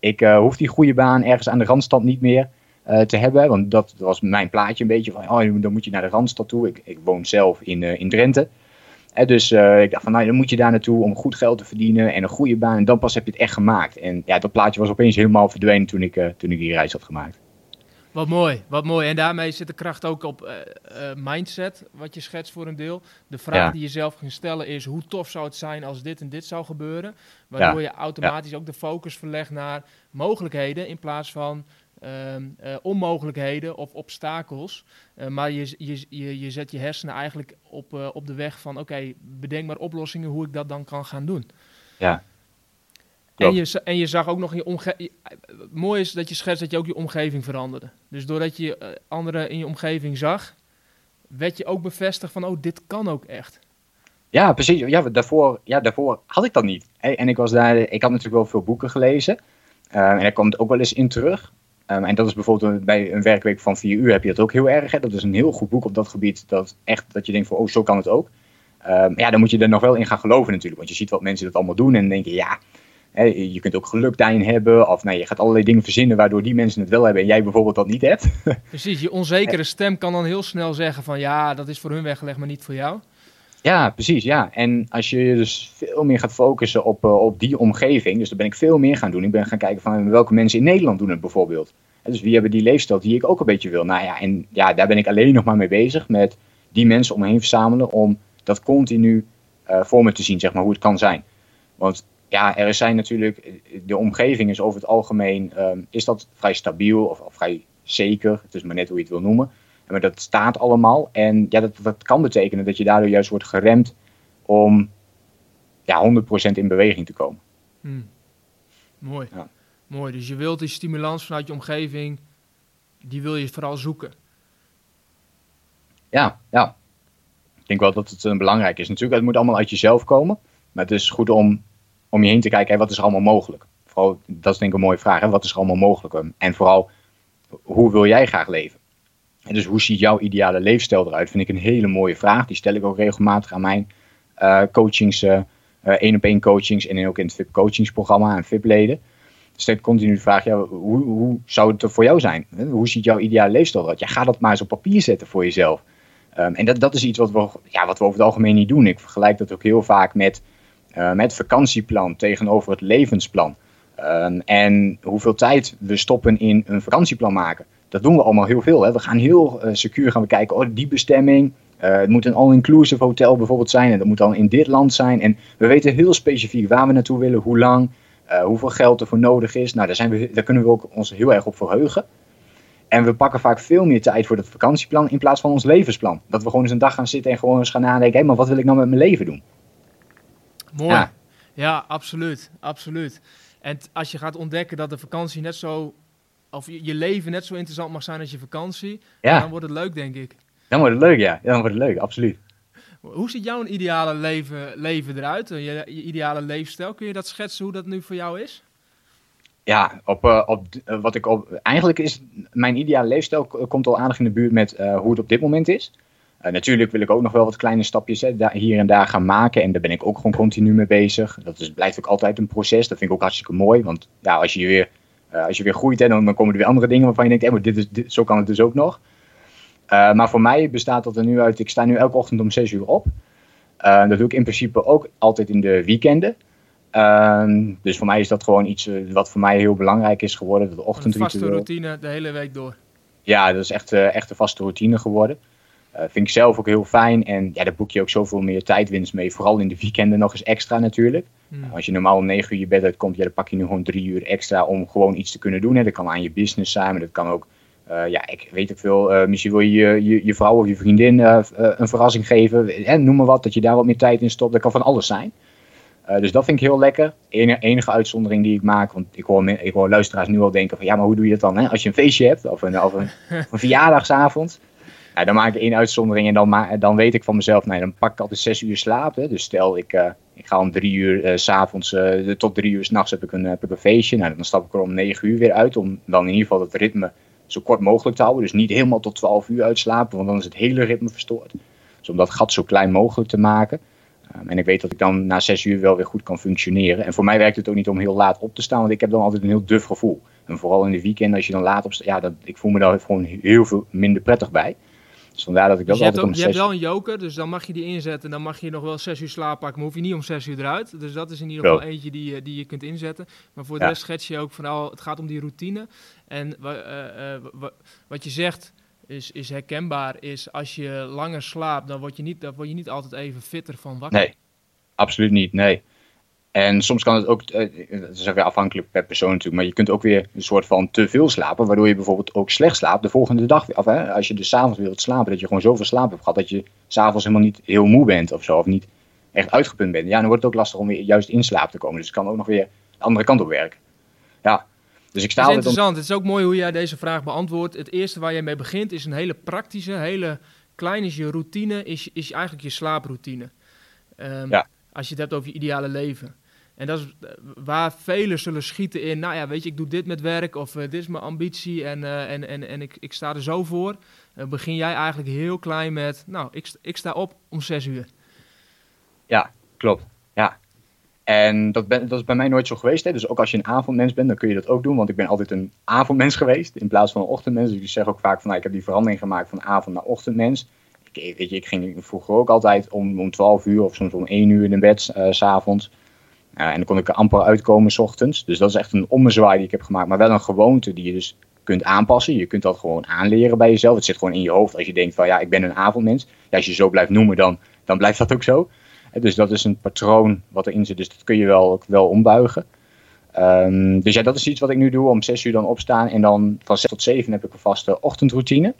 ik uh, hoef die goede baan ergens aan de randstand niet meer. Te hebben. Want dat was mijn plaatje een beetje van, oh, dan moet je naar de Randstad toe. Ik, ik woon zelf in, in Drenthe. Dus ik dacht van, nou, dan moet je daar naartoe om goed geld te verdienen en een goede baan. En dan pas heb je het echt gemaakt. En ja, dat plaatje was opeens helemaal verdwenen toen ik, toen ik die reis had gemaakt. Wat mooi, wat mooi. En daarmee zit de kracht ook op mindset, wat je schetst voor een deel. De vraag ja. die je zelf ging stellen is, hoe tof zou het zijn als dit en dit zou gebeuren? Waardoor ja. je automatisch ja. ook de focus verlegt naar mogelijkheden in plaats van Um, uh, onmogelijkheden of obstakels. Maar je, je, je, je zet je hersenen eigenlijk op, op de weg van: oké, okay, bedenk maar oplossingen hoe ik dat dan kan gaan doen. Ja. En je, en je zag ook nog in je omgeving. Mooi is dat je schetst dat je ook je omgeving veranderde. Dus doordat je anderen in je omgeving zag, werd je ook bevestigd van: oh, dit kan ook echt. Ja, precies. Ja, daarvoor, ja, daarvoor had ik dat niet. En ik, was daar, ik had natuurlijk wel veel boeken gelezen. en daar komt ook wel eens in terug. Um, en dat is bijvoorbeeld bij een werkweek van vier uur heb je dat ook heel erg. Hè? Dat is een heel goed boek op dat gebied. Dat echt dat je denkt van, oh, zo kan het ook. Um, ja, dan moet je er nog wel in gaan geloven natuurlijk. Want je ziet wat mensen dat allemaal doen en dan denk je, ja, hè, je kunt ook geluk daarin hebben. Of nee, je gaat allerlei dingen verzinnen waardoor die mensen het wel hebben en jij bijvoorbeeld dat niet hebt. *laughs* Precies, je onzekere stem kan dan heel snel zeggen van, ja, dat is voor hun weggelegd, maar niet voor jou. Ja, precies. Ja. En als je dus veel meer gaat focussen op, uh, op die omgeving, dus dan ben ik veel meer gaan doen. Ik ben gaan kijken van welke mensen in Nederland doen het bijvoorbeeld. En dus wie hebben die leefstijl die ik ook een beetje wil. Nou ja, en ja, daar ben ik alleen nog maar mee bezig met die mensen om me heen verzamelen om dat continu uh, voor me te zien, zeg maar, hoe het kan zijn. Want ja, er zijn natuurlijk, de omgeving is over het algemeen, ehm, is dat vrij stabiel of, of, vrij zeker. Het is maar net hoe je het wil noemen. Maar dat staat allemaal. En ja, dat, dat kan betekenen dat je daardoor juist wordt geremd om ja, 100% in beweging te komen. Hmm. Mooi. Ja. Mooi. Dus je wilt die stimulans vanuit je omgeving, die wil je vooral zoeken. Ja, ja. Ik denk wel dat het een belangrijk is. Natuurlijk, het moet allemaal uit jezelf komen. Maar het is goed om om je heen te kijken, wat is er allemaal mogelijk? Vooral, dat is denk ik een mooie vraag, hè? wat is er allemaal mogelijk? En vooral, hoe wil jij graag leven? En dus hoe ziet jouw ideale leefstijl eruit? Vind ik een hele mooie vraag. Die stel ik ook regelmatig aan mijn uh, coachings, uh, één op één coachings en ook in het VIP coachingsprogramma en VIP leden. Dus continu de vraag, ja, hoe, hoe zou het er voor jou zijn? Hoe ziet jouw ideale leefstijl eruit? Ga dat maar eens op papier zetten voor jezelf. Um, en dat, dat is iets wat we, ja, wat we over het algemeen niet doen. Ik vergelijk dat ook heel vaak met uh, met vakantieplan tegenover het levensplan. Ehm, en hoeveel tijd we stoppen in een vakantieplan maken. Dat doen we allemaal heel veel. Hè. We gaan heel uh, secuur gaan we kijken, oh die bestemming. Uh, het moet een all-inclusive hotel bijvoorbeeld zijn. En dat moet dan in dit land zijn. En we weten heel specifiek waar we naartoe willen, hoe lang, hoeveel geld er voor nodig is. Nou, daar, zijn we, daar kunnen we ook ons heel erg op verheugen. En we pakken vaak veel meer tijd voor dat vakantieplan in plaats van ons levensplan. Dat we gewoon eens een dag gaan zitten en gewoon eens gaan nadenken, hé, maar wat wil ik nou met mijn leven doen? Mooi. Ja. ja, absoluut. Absoluut. En als je gaat ontdekken dat de vakantie net zo, of je leven net zo interessant mag zijn als je vakantie, ja. dan wordt het leuk, denk ik. Dan wordt het leuk, ja. Dan wordt het leuk, absoluut. Hoe ziet jouw ideale leven, leven eruit? Je, je, ideale leefstijl, kun je dat schetsen hoe dat nu voor jou is? Ja, op, uh, op, uh, wat ik op, eigenlijk is mijn ideale leefstijl komt al aardig in de buurt met uh, hoe het op dit moment is. Uh, natuurlijk wil ik ook nog wel wat kleine stapjes hè, hier en daar gaan maken. En daar ben ik ook gewoon continu mee bezig. Dat is, blijft ook altijd een proces. Dat vind ik ook hartstikke mooi. Want ja, als je weer, uh, als je weer groeit, hè, dan, dan, komen er weer andere dingen waarvan je denkt, hey, maar dit is, dit, zo kan het dus ook nog. Uh, maar voor mij bestaat dat er nu uit, ik sta nu elke ochtend om 6 uur op. dat doe ik in principe ook altijd in de weekenden. Ehm, dus voor mij is dat gewoon iets wat voor mij heel belangrijk is geworden. De ochtendritueel. Een vaste routine de hele week door. Ja, dat is echt, echt een vaste routine geworden. Uh, vind ik zelf ook heel fijn. En ja, daar boek je ook zoveel meer tijdwinst mee. Vooral in de weekenden nog eens extra natuurlijk. Hmm. als je normaal om 9 uur je bed uitkomt, ja, dan pak je nu gewoon drie uur extra om gewoon iets te kunnen doen. Hè. Dat kan aan je business zijn, maar dat kan ook, uh, ja, ik weet ook veel. Uh, misschien wil je je, je vrouw of je vriendin een verrassing geven. Hè, noem maar wat, dat je daar wat meer tijd in stopt. Dat kan van alles zijn. dus dat vind ik heel lekker. Enige, enige uitzondering die ik maak, want ik hoor, ik hoor luisteraars nu al denken van ja, maar hoe doe je dat dan? Hè? Als je een feestje hebt of een, of een, *laughs* een verjaardagsavond dan maak ik één uitzondering en dan, dan weet ik van mezelf, nee, dan pak ik altijd zes uur slaap. Hè. Dus stel, ik, uh, ik ga om drie uur uh, s'avonds, uh, tot drie uur s'nachts heb, ik een, heb ik een feestje. Nou, dan stap ik er om negen uur weer uit, om dan in ieder geval het ritme zo kort mogelijk te houden. Dus niet helemaal tot twaalf uur uitslapen, want dan is het hele ritme verstoord. Dus om dat gat zo klein mogelijk te maken. Um, en ik weet dat ik dan na zes uur wel weer goed kan functioneren. En voor mij werkt het ook niet om heel laat op te staan, want ik heb dan altijd een heel duf gevoel. En vooral in de weekend, als je dan laat opstaat, ja, ik voel me daar gewoon heel veel minder prettig bij. Dus vandaar dat ik dat dus altijd om Je hebt wel een joker, dus dan mag je die inzetten. Dan mag je nog wel zes uur slaap pakken, maar hoef je niet om zes uur eruit. Dus dat is in ieder geval eentje die, eh, die je kunt inzetten. Maar voor de rest schets je ook vooral, het gaat om die routine. En uh, uh, wat je zegt is, is herkenbaar, is als je langer slaapt, dan word je niet, dan word je niet altijd even fitter van wakker. Nee, absoluut niet, nee. En soms kan het ook, het eh, is weer afhankelijk per persoon natuurlijk, maar je kunt ook weer een soort van te veel slapen, waardoor je bijvoorbeeld ook slecht slaapt de volgende dag. Of, hè, als je dus s'avonds wilt slapen, dat je gewoon zoveel slaap hebt gehad dat je s'avonds helemaal niet heel moe bent of zo, of niet echt uitgeput bent. Ja, dan wordt het ook lastig om weer juist in slaap te komen. Dus het kan ook nog weer de andere kant op werken. Ja, dus ik sta het is interessant. Het is ook mooi hoe jij deze vraag beantwoordt. Het eerste waar je mee begint is een hele praktische, hele klein is je routine, is, is eigenlijk je slaaproutine. Um, ja. Als je het hebt over je ideale leven. En dat is eh, waar velen zullen schieten in, nou ja, weet je, ik doe dit met werk of uh, dit is mijn ambitie en, uh, en, en, en ik, ik sta er zo voor. Uh, begin jij eigenlijk heel klein met, nou, ik, ik sta op om zes uur. Ja, klopt. Ja. En dat, ben, dat is bij mij nooit zo geweest. Hè? Dus ook als je een avondmens bent, dan kun je dat ook doen. Want ik ben altijd een avondmens *laughs* geweest in plaats van een ochtendmens. Dus ik zeg ook vaak van, nou, ik heb die verandering gemaakt van avond naar ochtendmens. Ik, weet je, ik ging vroeger ook altijd om, om 12 uur of soms om 1 uur in bed, s s'avonds. En dan kon ik er amper uitkomen s ochtends. Dus dat is echt een ommezwaai die ik heb gemaakt. Maar wel een gewoonte die je dus kunt aanpassen. Je kunt dat gewoon aanleren bij jezelf. Het zit gewoon in je hoofd als je denkt van ja, ik ben een avondmens. Ja, als je zo blijft noemen, dan, dan blijft dat ook zo. dus dat is een patroon wat erin zit, dus dat kun je wel, wel ombuigen. Ehm, dus ja, dat is iets wat ik nu doe, om 6 uur dan opstaan en dan van 6 tot 7 heb ik een vaste ochtendroutine.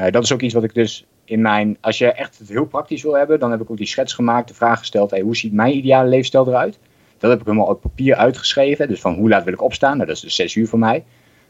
Uh, dat is ook iets wat ik dus mijn, als je echt het heel praktisch wil hebben, dan heb ik ook die schets gemaakt, de vraag gesteld, hey, hoe ziet mijn ideale leefstijl eruit? Dat heb ik helemaal op papier uitgeschreven, dus van hoe laat wil ik opstaan, nou, dat is dus 6 uur voor mij.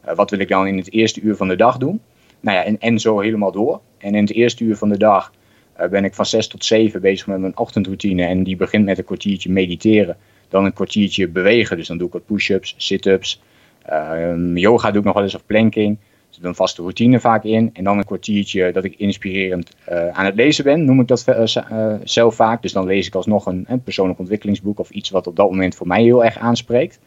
Uh, wat wil ik dan in het eerste uur van de dag doen? Nou ja, en, en zo helemaal door. En in het eerste uur van de dag uh, ben ik van 6 tot 7 bezig met mijn ochtendroutine en die begint met een kwartiertje mediteren. Dan een kwartiertje bewegen, dus dan doe ik wat push-ups, sit-ups. Uh, yoga doe ik nog wel eens of planking. Een vaste routine vaak in. En dan een kwartiertje dat ik inspirerend uh, aan het lezen ben, noem ik dat uh, zelf vaak. Dus dan lees ik alsnog een, persoonlijk ontwikkelingsboek of iets wat op dat moment voor mij heel erg aanspreekt.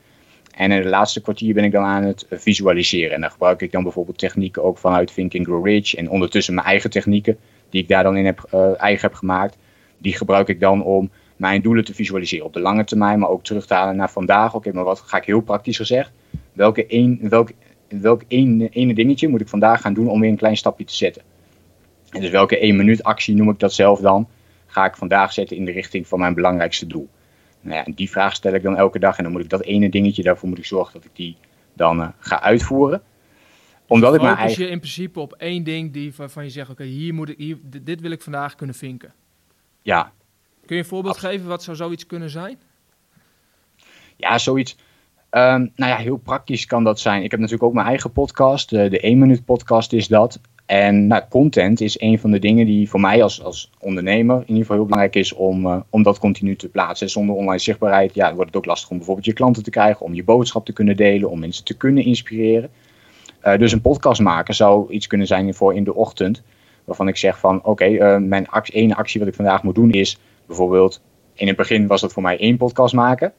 En in het laatste kwartier ben ik dan aan het visualiseren. En dan gebruik ik dan bijvoorbeeld technieken ook vanuit Think and Grow Rich. En ondertussen mijn eigen technieken, die ik daar dan in heb, eigen heb gemaakt. Die gebruik ik dan om mijn doelen te visualiseren op de lange termijn, maar ook terug te halen naar vandaag. Oké, maar wat ga ik heel praktisch gezegd? Welke, een, welk, welk ene dingetje moet ik vandaag gaan doen om weer een klein stapje te zetten? En dus welke één minuut actie noem ik dat zelf dan? Ga ik vandaag zetten in de richting van mijn belangrijkste doel? Nou ja, die vraag stel ik dan elke dag en dan moet ik dat ene dingetje, daarvoor moet ik zorgen dat ik die dan uh, ga uitvoeren. Omdat ik mijn eigen... je in principe op één ding die waarvan je zegt, oké, hier moet ik, hier, dit wil ik vandaag kunnen vinken. Ja, Kun je een voorbeeld geven wat zou zoiets kunnen zijn? Ja, zoiets. Um, nou ja, heel praktisch kan dat zijn. Ik heb natuurlijk ook mijn eigen podcast. De, de 1 minuut podcast is dat. En nou, content is een van de dingen die voor mij als, als ondernemer in ieder geval heel belangrijk is om, uh, om dat continu te plaatsen. Zonder online zichtbaarheid ja, wordt het ook lastig om bijvoorbeeld je klanten te krijgen, om je boodschap te kunnen delen, om mensen te kunnen inspireren. Uh, dus een podcast maken zou iets kunnen zijn voor in de ochtend. Waarvan ik zeg van oké, uh, mijn actie, ene actie wat ik vandaag moet doen is Bijvoorbeeld, in het begin was dat voor mij één podcast maken.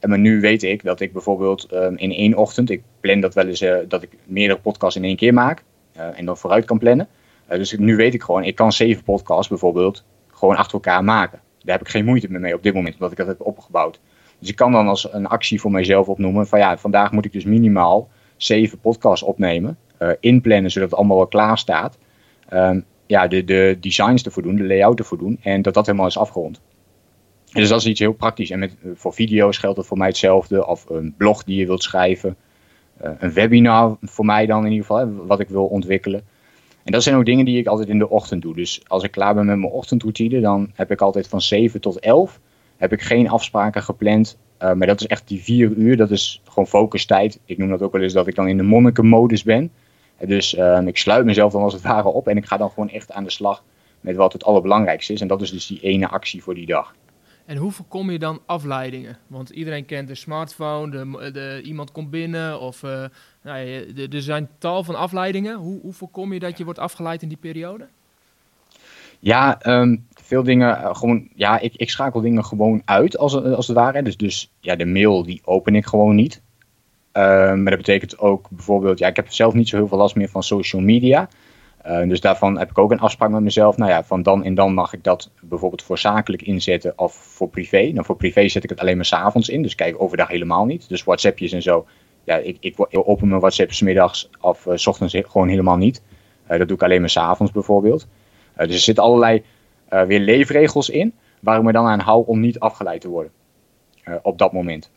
En maar nu weet ik dat ik bijvoorbeeld um, in één ochtend, ik plan dat wel eens, uh, dat ik meerdere podcasts in één keer maak. Uh, en dan vooruit kan plannen. Uh, dus nu weet ik gewoon, ik kan zeven podcasts bijvoorbeeld gewoon achter elkaar maken. Daar heb ik geen moeite mee op dit moment, omdat ik dat heb opgebouwd. Dus ik kan dan als een actie voor mijzelf opnoemen van ja, vandaag moet ik dus minimaal zeven podcasts opnemen. inplannen, zodat het allemaal wel klaar staat. Um, ja, de, de designs ervoor doen, de layout ervoor doen. En dat dat helemaal is afgerond. Dus dat is iets heel praktisch. En met, voor video's geldt dat voor mij hetzelfde. Of een blog die je wilt schrijven. Uh, een webinar voor mij dan in ieder geval, wat ik wil ontwikkelen. En dat zijn ook dingen die ik altijd in de ochtend doe. Dus als ik klaar ben met mijn ochtendroutine, dan heb ik altijd van 7 tot 11 heb ik geen afspraken gepland. Uh, maar dat is echt die vier uur, dat is gewoon focustijd. Ik noem dat ook wel eens dat ik dan in de monnikenmodus ben. Dus um, ik sluit mezelf dan als het ware op en ik ga dan gewoon echt aan de slag met wat het allerbelangrijkste is. En dat is dus die ene actie voor die dag. En hoe voorkom je dan afleidingen? Want iedereen kent de smartphone, de, de iemand komt binnen of uh, nou ja, er zijn tal van afleidingen. Hoe, hoe voorkom je dat je wordt afgeleid in die periode? Ja, um, veel dingen, uh, gewoon, ja, ik, ik schakel dingen gewoon uit als, als het ware. Dus, dus ja, de mail die open ik gewoon niet. Uh, maar dat betekent ook bijvoorbeeld, ja, ik heb zelf niet zo heel veel last meer van social media. Uh, dus daarvan heb ik ook een afspraak met mezelf. Nou ja, van dan en dan mag ik dat bijvoorbeeld voor zakelijk inzetten of voor privé. Nou, voor privé zet ik het alleen maar s'avonds in, dus kijk overdag helemaal niet. Dus WhatsAppjes en zo, ja, ik, ik, open mijn WhatsApp smiddags of uh, s ochtends gewoon helemaal niet. Uh, dat doe ik alleen maar s'avonds bijvoorbeeld. dus er zitten allerlei weer leefregels in, waar ik me dan aan hou om niet afgeleid te worden op dat moment.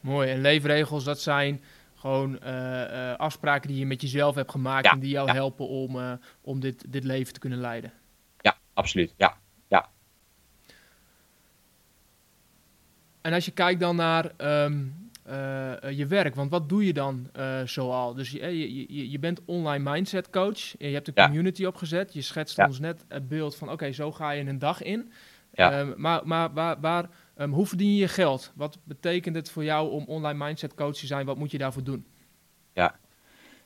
Mooi. En leefregels, dat zijn gewoon uh, uh, afspraken die je met jezelf hebt gemaakt en die jou ja. helpen om, uh, om dit, dit leven te kunnen leiden. Ja, absoluut. Ja, ja. En als je kijkt dan naar um, je werk, want wat doe je dan zoal? Dus je, je, je bent online mindset coach, je hebt een community ja. opgezet, je schetst ons net het beeld van oké, okay, zo ga je een dag in. Ja. Um, maar maar waar, waar Um, hoe verdien je je geld? Wat betekent het voor jou om online mindset coach te zijn? Wat moet je daarvoor doen? Ja,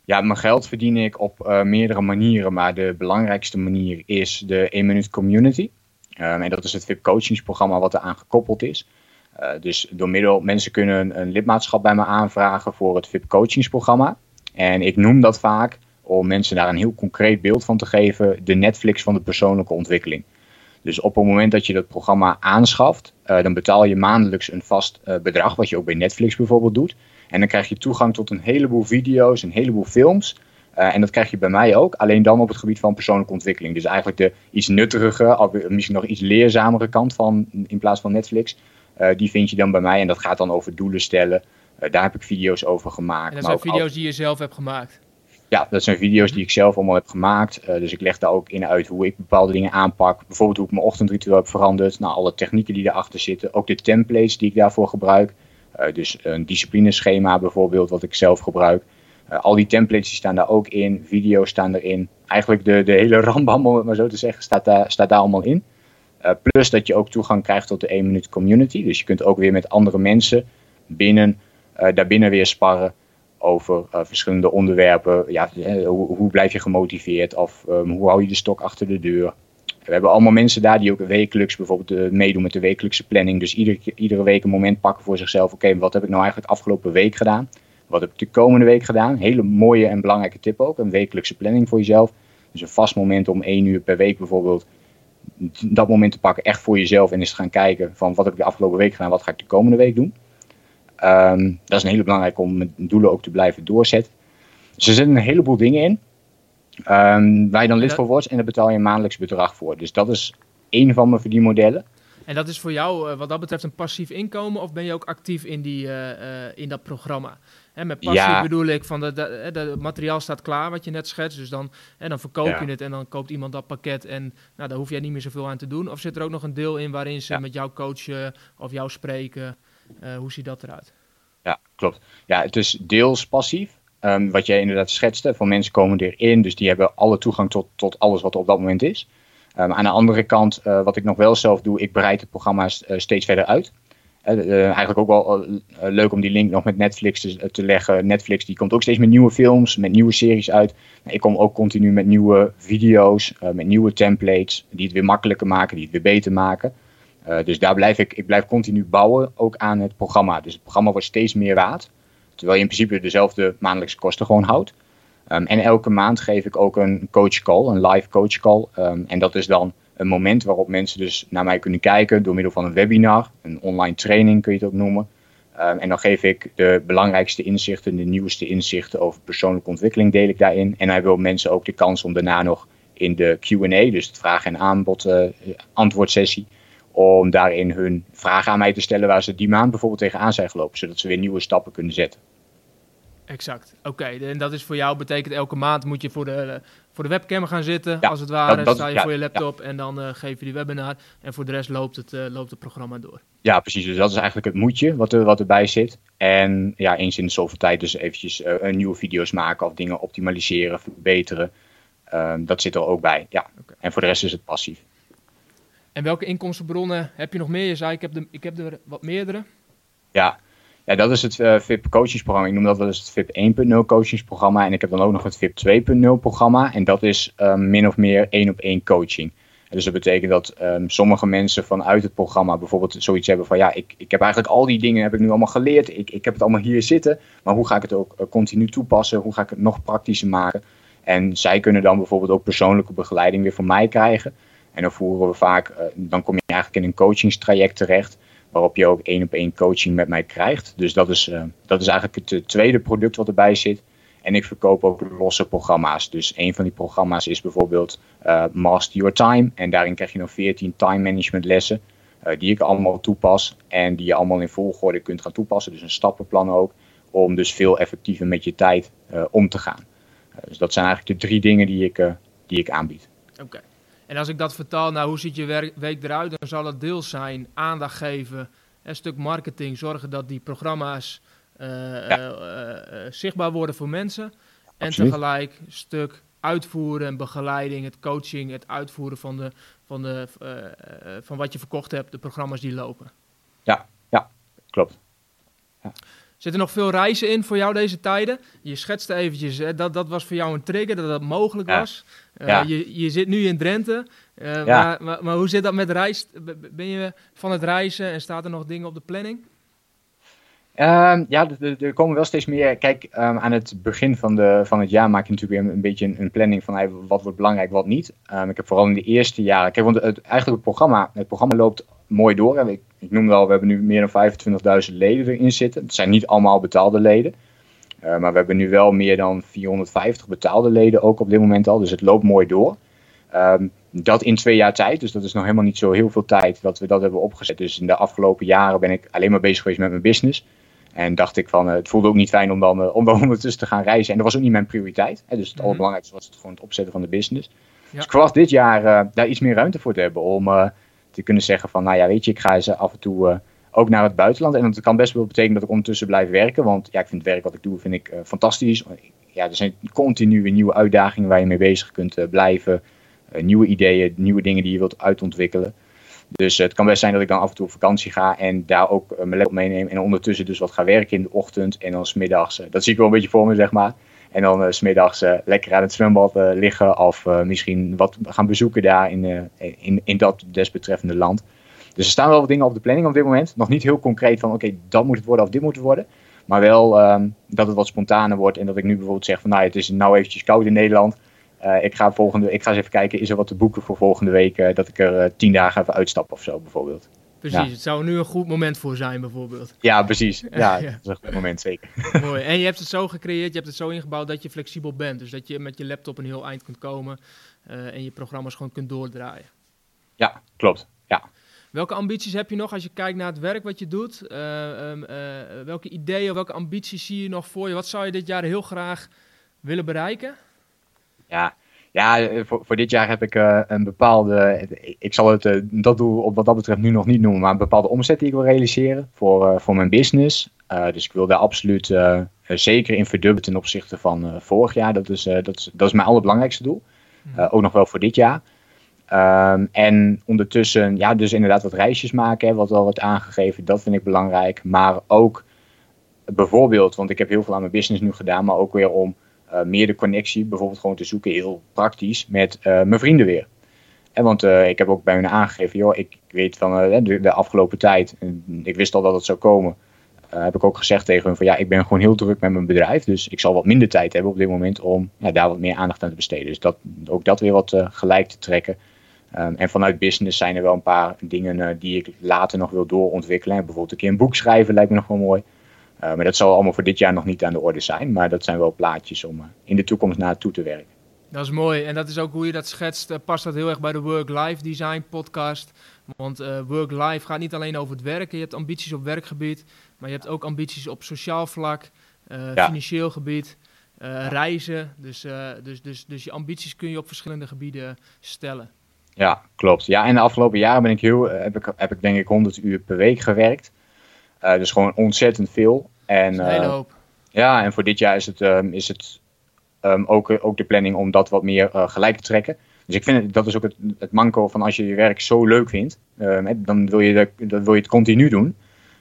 ja mijn geld verdien ik op uh, meerdere manieren. Maar de belangrijkste manier is de 1 Minute Community. Um, en dat is het VIP coachingsprogramma wat eraan gekoppeld is. Uh, dus door middel, mensen kunnen een lidmaatschap bij me aanvragen voor het VIP coachingsprogramma. En ik noem dat vaak om mensen daar een heel concreet beeld van te geven. De Netflix van de persoonlijke ontwikkeling. Dus op het moment dat je dat programma aanschaft, uh, dan betaal je maandelijks een vast uh, bedrag, wat je ook bij Netflix bijvoorbeeld doet. En dan krijg je toegang tot een heleboel video's, een heleboel films, en dat krijg je bij mij ook, alleen dan op het gebied van persoonlijke ontwikkeling. Dus eigenlijk de iets nuttigere, misschien nog iets leerzamere kant van in plaats van Netflix. die vind je dan bij mij en dat gaat dan over doelen stellen. daar heb ik video's over gemaakt. En dat zijn video's die je zelf hebt gemaakt? Ja, dat zijn video's die ik zelf allemaal heb gemaakt. dus ik leg daar ook in uit hoe ik bepaalde dingen aanpak. Bijvoorbeeld hoe ik mijn ochtendritueel heb veranderd. Nou, alle technieken die erachter zitten. Ook de templates die ik daarvoor gebruik. Uh, dus een disciplineschema bijvoorbeeld, wat ik zelf gebruik. Uh, al die templates staan daar ook in, video's staan erin. Eigenlijk de, de hele *laughs* rambam, om het maar zo te zeggen, staat daar, staat daar allemaal in. Plus dat je ook toegang krijgt tot de 1 minuut community. Dus je kunt ook weer met andere mensen binnen, daarbinnen weer sparren over verschillende onderwerpen. Ja, hoe, hoe, blijf je gemotiveerd of um, hoe hou je de stok achter de deur. We hebben allemaal mensen daar die ook wekelijks bijvoorbeeld uh, meedoen met de wekelijkse planning. Dus iedere, iedere week een moment pakken voor zichzelf. Oké, wat heb ik nou eigenlijk afgelopen week gedaan? Wat heb ik de komende week gedaan? Hele mooie en belangrijke tip ook. Een wekelijkse planning voor jezelf. Dus een vast moment om één uur per week bijvoorbeeld. Dat moment te pakken echt voor jezelf en eens te gaan kijken van wat heb ik de afgelopen week gedaan, wat ga ik de komende week doen. Um, dat is een hele belangrijke om mijn doelen ook te blijven doorzetten. Dus er zitten een heleboel dingen in. Um, waar je dan lid voor wordt en daar betaal je een maandelijks bedrag voor. Dus dat is één van mijn verdienmodellen. En dat is voor jou, uh, wat dat betreft, een passief inkomen of ben je ook actief in, die, uh, uh, in dat programma? Hè, met passief ja. bedoel ik van het de, de, materiaal staat klaar wat je net schetst. Dus dan, hè, dan verkoop ja. je het en dan koopt iemand dat pakket en nou, daar hoef jij niet meer zoveel aan te doen. Of zit er ook nog een deel in waarin ze ja. met jou coachen of jou spreken? Hoe ziet dat eruit? Ja, klopt. Ja, het is deels passief. Um, wat jij inderdaad schetste, van mensen komen erin, dus die hebben alle toegang tot, tot alles wat er op dat moment is. Um, aan de andere kant, uh, wat ik nog wel zelf doe, ik bereid het programma uh, steeds verder uit. Uh, eigenlijk ook wel leuk om die link nog met Netflix te, te, leggen. Netflix die komt ook steeds met nieuwe films, met nieuwe series uit. Ik kom ook continu met nieuwe video's, met nieuwe templates, die het weer makkelijker maken, die het weer beter maken. Dus daar blijf ik, ik blijf continu bouwen, ook aan het programma. Dus het programma wordt steeds meer waard. Terwijl je in principe dezelfde maandelijkse kosten gewoon houdt. Um, en elke maand geef ik ook een coach call, een live coach call. Um, en dat is dan een moment waarop mensen dus naar mij kunnen kijken door middel van een webinar, een online training kun je het ook noemen. Um, en dan geef ik de belangrijkste inzichten, de nieuwste inzichten over persoonlijke ontwikkeling deel ik daarin. En dan hebben mensen ook de kans om daarna nog in de Q&A, dus het vraag- en aanbod uh, om daarin hun vragen aan mij te stellen waar ze die maand bijvoorbeeld tegenaan zijn gelopen, zodat ze weer nieuwe stappen kunnen zetten. Exact. Oké, en dat is voor jou betekent elke maand moet je voor de, voor de webcam gaan zitten, als het ware. Dat, dat, sta je ja, voor je laptop en dan uh, geef je die webinar. En voor de rest loopt het, uh, loopt het programma door. Ja, precies. Dus dat is eigenlijk het moedje wat, er, wat erbij zit. En ja, eens in de zoveel tijd dus eventjes uh, nieuwe video's maken of dingen optimaliseren, verbeteren. Ehm, dat zit er ook bij, ja. Okay. En voor de rest is het passief. En welke inkomstenbronnen heb je nog meer? Je zei, ik heb, de, ik heb er wat meerdere. Ja, ja, dat is het uh, VIP coachingsprogramma. Ik noem dat wel eens het VIP 1.0 coachingsprogramma. En ik heb dan ook nog het VIP 2.0 programma. En dat is um, min of meer één op één coaching. Dus dat betekent dat um, sommige mensen vanuit het programma bijvoorbeeld zoiets hebben van ja, ik, ik heb eigenlijk al die dingen heb ik nu allemaal geleerd. Ik, ik heb het allemaal hier zitten. Maar hoe ga ik het ook uh, continu toepassen? Hoe ga ik het nog praktischer maken? En zij kunnen dan bijvoorbeeld ook persoonlijke begeleiding weer van mij krijgen. En dan voeren we vaak, uh, dan kom je eigenlijk in een coachingstraject terecht waarop je ook één op één coaching met mij krijgt. Dus dat is, uh, dat is eigenlijk het tweede product wat erbij zit. En ik verkoop ook losse programma's. Dus een van die programma's is bijvoorbeeld uh, Master Your Time. En daarin krijg je nog 14 time management lessen. Die ik allemaal toepas. En die je allemaal in volgorde kunt gaan toepassen. Dus een stappenplan ook. Om dus veel effectiever met je tijd om te gaan. dus dat zijn eigenlijk de drie dingen die ik, die ik aanbied. Oké. En als ik dat vertaal nou hoe ziet je week eruit, dan zal het deels zijn aandacht geven, een stuk marketing, zorgen dat die programma's uh, ja. uh, uh, zichtbaar worden voor mensen. En tegelijk een stuk uitvoeren en begeleiding, het coaching, het uitvoeren van, de, van, de, van wat je verkocht hebt, de programma's die lopen. Ja, ja klopt. Zitten er nog veel reizen in voor jou deze tijden? Je schetste eventjes, hè, dat, dat was voor jou een trigger, dat dat mogelijk ja. was. Uh, ja. je, je zit nu in Drenthe, uh, ja. maar, maar, maar, hoe zit dat met reis? Ben je van het reizen en staat er nog dingen op de planning? Um, ja, er komen wel steeds meer. Kijk, um, aan het begin van, de, van het jaar maak je natuurlijk weer een, een beetje een, een, planning van hey, wat wordt belangrijk, wat niet. Um, ik heb vooral in de eerste jaren. Kijk, want het, eigenlijk het programma, het programma loopt mooi door. Ik, ik noem wel, we hebben nu meer dan 25.000 leden erin zitten. Het zijn niet allemaal betaalde leden. maar we hebben nu wel meer dan 450 betaalde leden ook op dit moment al. Dus het loopt mooi door. Ehm, dat in twee jaar tijd, dus dat is nog helemaal niet zo heel veel tijd dat we dat hebben opgezet. Dus in de afgelopen jaren ben ik alleen maar bezig geweest met mijn business. En dacht ik van, het voelde ook niet fijn om dan, om *laughs* dan ondertussen te gaan reizen. En dat was ook niet mijn prioriteit. Hè, dus het mm allerbelangrijkste was het gewoon het opzetten van de business. Dus ik verwacht dit jaar daar iets meer ruimte voor te hebben om te kunnen zeggen van, nou ja, weet je, ik ga eens af en toe ook naar het buitenland. En dat kan best wel betekenen dat ik ondertussen blijf werken. Want ja, ik vind het werk wat ik doe vind ik, uh, fantastisch. Ja, er zijn continu weer nieuwe uitdagingen waar je mee bezig kunt uh, blijven. Nieuwe ideeën, nieuwe dingen die je wilt uitontwikkelen. Dus het kan best zijn dat ik dan af en toe op vakantie ga en daar ook mijn laptop meeneem. En ondertussen dus wat ga werken in de ochtend en dan smiddags. dat zie ik wel een beetje voor me, zeg maar. En dan uh, smiddags uh, lekker aan het zwembad uh, liggen of misschien wat gaan bezoeken daar in, in, in dat desbetreffende land. Dus er staan wel wat dingen op de planning op dit moment. Nog niet heel concreet van oké, dat moet het worden of dit moet het worden. Maar wel um, dat het wat spontaner wordt en dat ik nu bijvoorbeeld zeg van nou het is nou eventjes koud in Nederland. Ik, ga volgende, ik ga eens even kijken, is er wat te boeken voor volgende week dat ik er tien dagen even uitstap of zo bijvoorbeeld. Precies, ja. het zou nu een goed moment voor zijn bijvoorbeeld. Ja, precies. *laughs* Ja, ja. dat is een goed moment zeker. *laughs* Mooi. En je hebt het zo gecreëerd, je hebt het zo ingebouwd dat je flexibel bent. Dus dat je met je laptop een heel eind kunt komen en je programma's gewoon kunt doordraaien. Ja, klopt. Ja. Welke ambities heb je nog als je kijkt naar het werk wat je doet? Uh, um, uh, welke ideeën, welke ambities zie je nog voor je? Wat zou je dit jaar heel graag willen bereiken? Ja, ja voor, voor dit jaar heb ik uh, een bepaalde, ik zal het dat doel op wat dat betreft nu nog niet noemen, maar een bepaalde omzet die ik wil realiseren voor, voor mijn business. dus ik wil daar absoluut zeker in verdubbelen ten opzichte van vorig jaar. Dat is, dat, is, dat is mijn allerbelangrijkste doel. Ook nog wel voor dit jaar. Um, en ondertussen, ja, dus inderdaad wat reisjes maken, hè, wat al wordt aangegeven, dat vind ik belangrijk. Maar ook bijvoorbeeld, want ik heb heel veel aan mijn business nu gedaan, maar ook weer om meer de connectie, bijvoorbeeld gewoon te zoeken, heel praktisch, met uh, mijn vrienden weer. En want uh, ik heb ook bij hen aangegeven, joh, ik weet van de, de, afgelopen tijd, en ik wist al dat het zou komen, heb ik ook gezegd tegen hun van ja, ik ben gewoon heel druk met mijn bedrijf, dus ik zal wat minder tijd hebben op dit moment om daar wat meer aandacht aan te besteden. Dus dat, ook dat weer wat gelijk te trekken. Um, en vanuit business zijn er wel een paar dingen die ik later nog wil doorontwikkelen. bijvoorbeeld een keer een boek schrijven lijkt me nog wel mooi. Uh, maar dat zal allemaal voor dit jaar nog niet aan de orde zijn. Maar dat zijn wel plaatjes om uh, in de toekomst naartoe te werken. Dat is mooi. En dat is ook hoe je dat schetst. past dat heel erg bij de Work-Life Design podcast. Want Work-Life gaat niet alleen over het werken. Je hebt ambities op werkgebied. Maar je hebt ook ambities op sociaal vlak, ja. financieel gebied. reizen. Dus, dus, dus, dus je ambities kun je op verschillende gebieden stellen. Ja, klopt. Ja, en de afgelopen jaren ben ik heel, heb, ik, heb ik denk ik 100 uur per week gewerkt. Uh, dus gewoon ontzettend veel. En, een hele hoop. Ja, en voor dit jaar is het, um, is het um, ook, ook de planning om dat wat meer gelijk te trekken. Dus ik vind het, dat is ook het, het manco van als je je werk zo leuk vindt, um, dan wil je, dat, dan wil je het continu doen.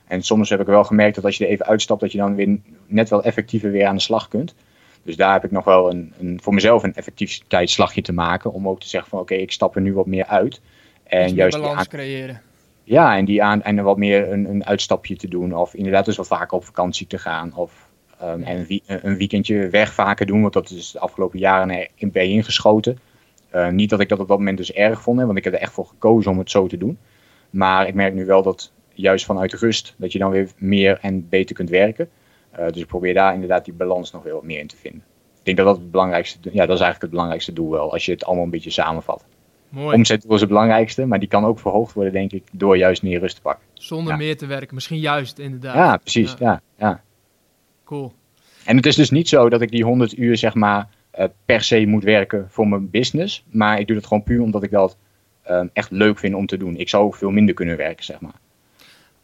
En soms heb ik wel gemerkt dat als je er even uitstapt, dat je dan weer net wel effectiever weer aan de slag kunt. Dus daar heb ik nog wel een, een, voor mezelf een effectiviteitsslagje te maken. Om ook te zeggen van oké, ik stap er nu wat meer uit. En dus juist balans aan... creëren. Ja, en, die aan, en wat meer een, een uitstapje te doen. Of inderdaad dus wat vaker op vakantie te gaan. Of um, en een, een, weekendje weg vaker doen. Want dat is de afgelopen jaren erin bij ingeschoten. Uh, niet dat ik dat op dat moment dus erg vond. Hè, want ik heb er echt voor gekozen om het zo te doen. Maar ik merk nu wel dat juist vanuit rust. Dat je dan weer meer en beter kunt werken. Uh, dus ik probeer daar inderdaad die balans nog weer wat meer in te vinden. Ik denk dat dat het belangrijkste, ja, dat is eigenlijk het belangrijkste doel wel, als je het allemaal een beetje samenvat. Mooi. Omzet was het belangrijkste, maar die kan ook verhoogd worden, denk ik, door juist meer rust te pakken. Zonder meer te werken, misschien juist inderdaad. Ja, precies. Ja. ja. Cool. En het is dus niet zo dat ik die 100 uur, zeg maar, uh, per se moet werken voor mijn business. Maar ik doe het gewoon puur omdat ik dat uh, echt leuk vind om te doen. Ik zou veel minder kunnen werken, zeg maar.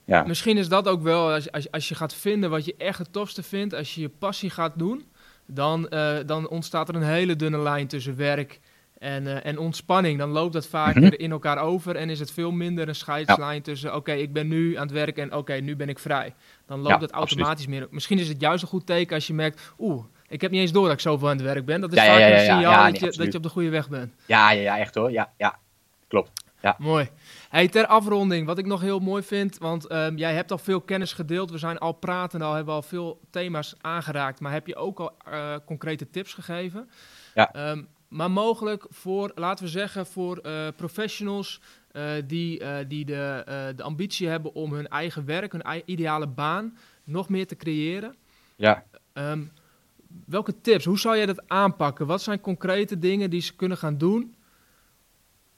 Ja. Misschien is dat ook wel, als, als, als je gaat vinden wat je echt het tofste vindt, als je je passie gaat doen, dan, uh, dan ontstaat er een hele dunne lijn tussen werk en, uh, en ontspanning. Dan loopt dat vaker mm -hmm. in elkaar over en is het veel minder een scheidslijn ja. tussen, oké, ik ben nu aan het werk en oké, nu ben ik vrij. Dan loopt ja, het automatisch meer. Misschien is het juist een goed teken als je merkt, oeh, ik heb niet eens door dat ik zoveel aan het werk ben. Dat is ja, vaak een signaal dat, je, dat je op de goede weg bent. Ja, ja, ja echt hoor. Ja, ja. klopt. Ja. Mooi. Hey, ter afronding, wat ik nog heel mooi vind, want um, jij hebt al veel kennis gedeeld. We zijn al praten, al hebben al veel thema's aangeraakt. Maar heb je ook al uh, concrete tips gegeven? Ja. Um, maar mogelijk voor, laten we zeggen, voor uh, professionals uh, die, die de, de ambitie hebben om hun eigen werk, hun ideale baan nog meer te creëren. Ja. Um, welke tips, hoe zou jij dat aanpakken? Wat zijn concrete dingen die ze kunnen gaan doen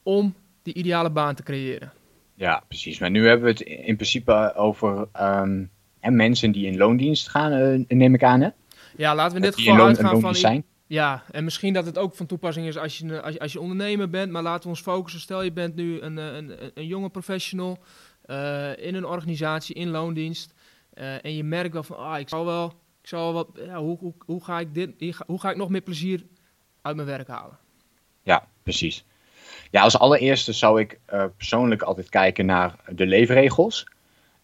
om die ideale baan te creëren? Ja, precies. Maar nu hebben we het in principe over um, mensen die in loondienst gaan, neem ik aan. Hè? Ja, laten we in dit geval uitgaan van. Zijn. Ja, en misschien dat het ook van toepassing is als je, als als je ondernemer bent, maar laten we ons focussen. Stel je bent nu een, een, een jonge professional uh, in een organisatie in loondienst. Uh, en je merkt wel van, ah, ik zou wel, ik zou wel hoe, hoe, hoe, ga ik dit, hoe ga ik nog meer plezier uit mijn werk halen? Ja, precies. Ja, als allereerste zou ik persoonlijk altijd kijken naar de leefregels.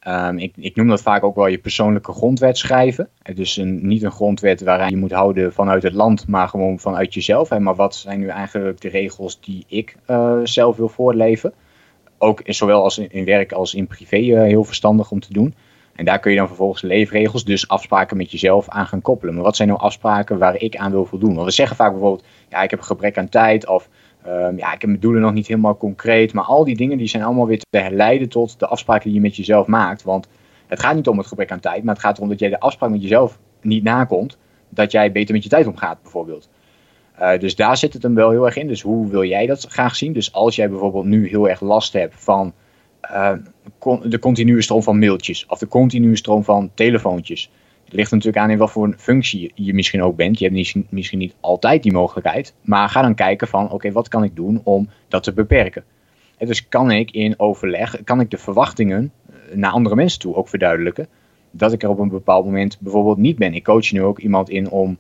Um, ik, ik, noem dat vaak ook wel je persoonlijke grondwet schrijven. Dus een, niet een grondwet waaraan je moet houden vanuit het land, maar gewoon vanuit jezelf. Hè. Maar wat zijn nu eigenlijk de regels die ik uh, zelf wil voorleven? Ook zowel als in, werk als in privé uh, heel verstandig om te doen. En daar kun je dan vervolgens leefregels, dus afspraken met jezelf aan gaan koppelen. Maar wat zijn nou afspraken waar ik aan wil voldoen? Want we zeggen vaak bijvoorbeeld, ja, ik heb een gebrek aan tijd of um, ja, ik heb mijn doelen nog niet helemaal concreet. Maar al die dingen die zijn allemaal weer te herleiden tot de afspraken die je met jezelf maakt. Want het gaat niet om het gebrek aan tijd, maar het gaat erom dat jij de afspraak met jezelf niet nakomt. Dat jij beter met je tijd omgaat, bijvoorbeeld. Uh, dus daar zit het hem wel heel erg in. Dus hoe wil jij dat graag zien? Dus als jij bijvoorbeeld nu heel erg last hebt van uh, de continue stroom van mailtjes of de continue stroom van telefoontjes. Het ligt natuurlijk aan in wat voor functie je misschien ook bent. Je hebt misschien niet altijd die mogelijkheid. Maar ga dan kijken van oké, wat kan ik doen om dat te beperken? En dus kan ik in overleg, kan ik de verwachtingen eh, naar andere mensen toe ook verduidelijken. Dat ik er op een bepaald moment bijvoorbeeld niet ben. Ik coach nu ook iemand in om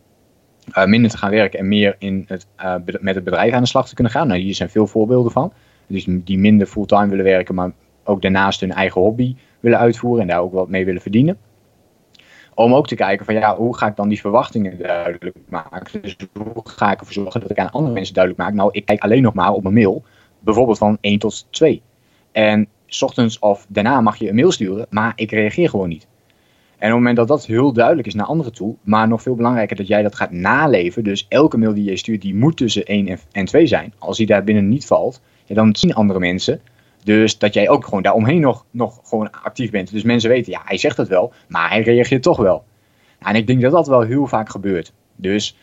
uh, minder te gaan werken en meer in het, uh, met het bedrijf aan de slag te kunnen gaan. Nou, hier zijn veel voorbeelden van. Dus die minder fulltime willen werken, maar ook daarnaast hun eigen hobby willen uitvoeren en daar ook wat mee willen verdienen. Om ook te kijken van ja, hoe ga ik dan die verwachtingen duidelijk maken? Dus hoe ga ik ervoor zorgen dat ik aan andere mensen duidelijk maak? Nou, ik kijk alleen nog maar op mijn mail, bijvoorbeeld van 1 tot 2. En s ochtends of daarna mag je een mail sturen, maar ik reageer gewoon niet. En op het moment dat dat heel duidelijk is naar anderen toe, maar nog veel belangrijker dat jij dat gaat naleven, dus elke mail die je stuurt, die moet tussen 1 en 2 zijn. Als die daar binnen niet valt, ja, dan zien andere mensen dus dat jij ook gewoon daaromheen nog, nog gewoon actief bent. Dus mensen weten, ja, hij zegt het wel, maar hij reageert toch wel. En ik denk dat dat wel heel vaak gebeurt. Dus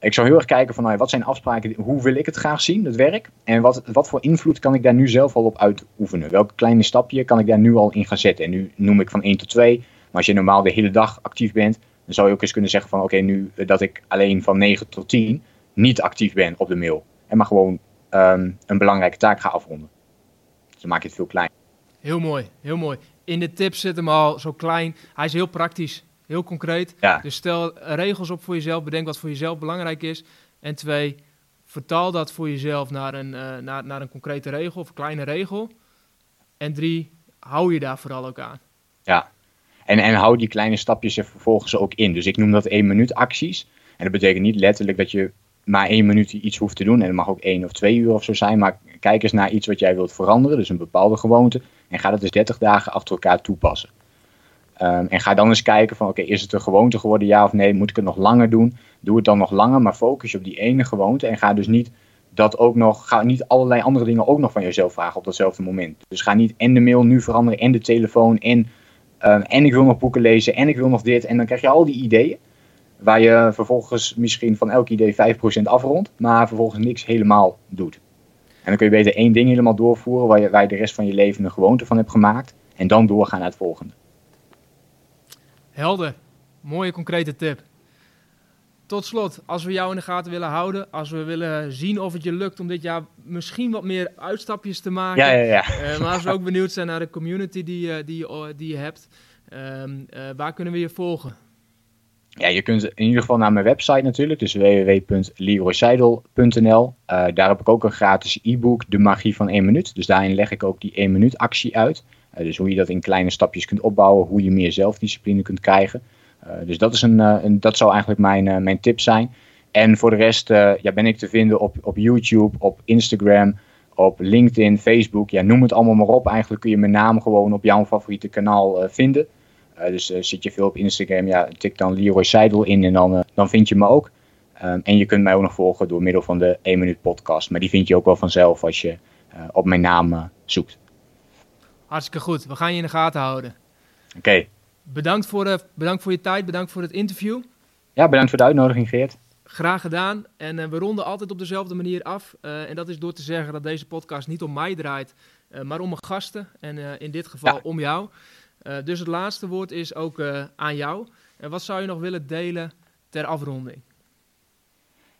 ik zou heel erg kijken van, nou, wat zijn afspraken, hoe wil ik het graag zien, het werk? En wat, wat voor invloed kan ik daar nu zelf al op uitoefenen? Welk kleine stapje kan ik daar nu al in gaan zetten? En nu noem ik van 1 tot 2. Maar als je normaal de hele dag actief bent, dan zou je ook eens kunnen zeggen van, oké, nu dat ik alleen van 9 tot 10 niet actief ben op de mail. En maar gewoon um, een belangrijke taak ga afronden. Dus dan maak je het veel kleiner. Heel mooi, heel mooi. In de tips zit hem al zo klein. Hij is heel praktisch, heel concreet. Ja. Dus stel regels op voor jezelf, bedenk wat voor jezelf belangrijk is. En twee, vertaal dat voor jezelf naar een, uh, naar, naar een concrete regel of een kleine regel. En drie, hou je daar vooral ook aan. Ja, en, en hou die kleine stapjes er vervolgens ook in. Dus ik noem dat één minuut acties. En dat betekent niet letterlijk dat je maar één minuut iets hoeft te doen. En het mag ook één of twee uur of zo zijn. Maar kijk eens naar iets wat jij wilt veranderen. Dus een bepaalde gewoonte. En ga dat dus 30 dagen achter elkaar toepassen. Um, en ga dan eens kijken van oké, is het een gewoonte geworden ja of nee? Moet ik het nog langer doen? Doe het dan nog langer, maar focus je op die ene gewoonte. En ga dus niet dat ook nog, ga niet allerlei andere dingen ook nog van jezelf vragen op datzelfde moment. Dus ga niet en de mail nu veranderen en de telefoon en, um, en ik wil nog boeken lezen en ik wil nog dit. En dan krijg je al die ideeën. Waar je vervolgens misschien van elk idee 5% afrondt, maar vervolgens niks helemaal doet. En dan kun je beter één ding helemaal doorvoeren waar je, waar je de rest van je leven een gewoonte van hebt gemaakt. En dan doorgaan naar het volgende. Helder. Mooie concrete tip. Tot slot, als we jou in de gaten willen houden, als we willen zien of het je lukt om dit jaar misschien wat meer uitstapjes te maken. Ja, ja, ja. Uh, maar als we ook benieuwd zijn naar de community die, die, die je hebt, uh, waar kunnen we je volgen? Ja, je kunt in ieder geval naar mijn website natuurlijk, dus www.leroyseidel.nl. Uh, daar heb ik ook een gratis e-book, De Magie van 1 Minuut. Dus daarin leg ik ook die 1 minuut actie uit. Uh, dus hoe je dat in kleine stapjes kunt opbouwen, hoe je meer zelfdiscipline kunt krijgen. Uh, dus dat, is een, een, dat zou eigenlijk mijn, mijn tip zijn. En voor de rest ja, ben ik te vinden op, op YouTube, op Instagram, op LinkedIn, Facebook. Ja, noem het allemaal maar op. Eigenlijk kun je mijn naam gewoon op jouw favoriete kanaal vinden. Eh, dus uh, zit je veel op Instagram, ja, tik dan Leroy Seidel in en dan, uh, dan vind je me ook. Um, en je kunt mij ook nog volgen door middel van de 1 minuut podcast. Maar die vind je ook wel vanzelf als je op mijn naam zoekt. Hartstikke goed. We gaan je in de gaten houden. Oké. Okay. Bedankt, voor, bedankt voor je tijd, bedankt voor het interview. Ja, bedankt voor de uitnodiging, Geert. Graag gedaan. En we ronden altijd op dezelfde manier af. en dat is door te zeggen dat deze podcast niet om mij draait, maar om mijn gasten. En in dit geval om jou. Dus het laatste woord is ook aan jou. En wat zou je nog willen delen ter afronding?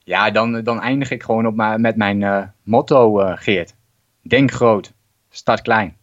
Ja, dan, dan eindig ik gewoon op met mijn motto, Geert. Denk groot, start klein.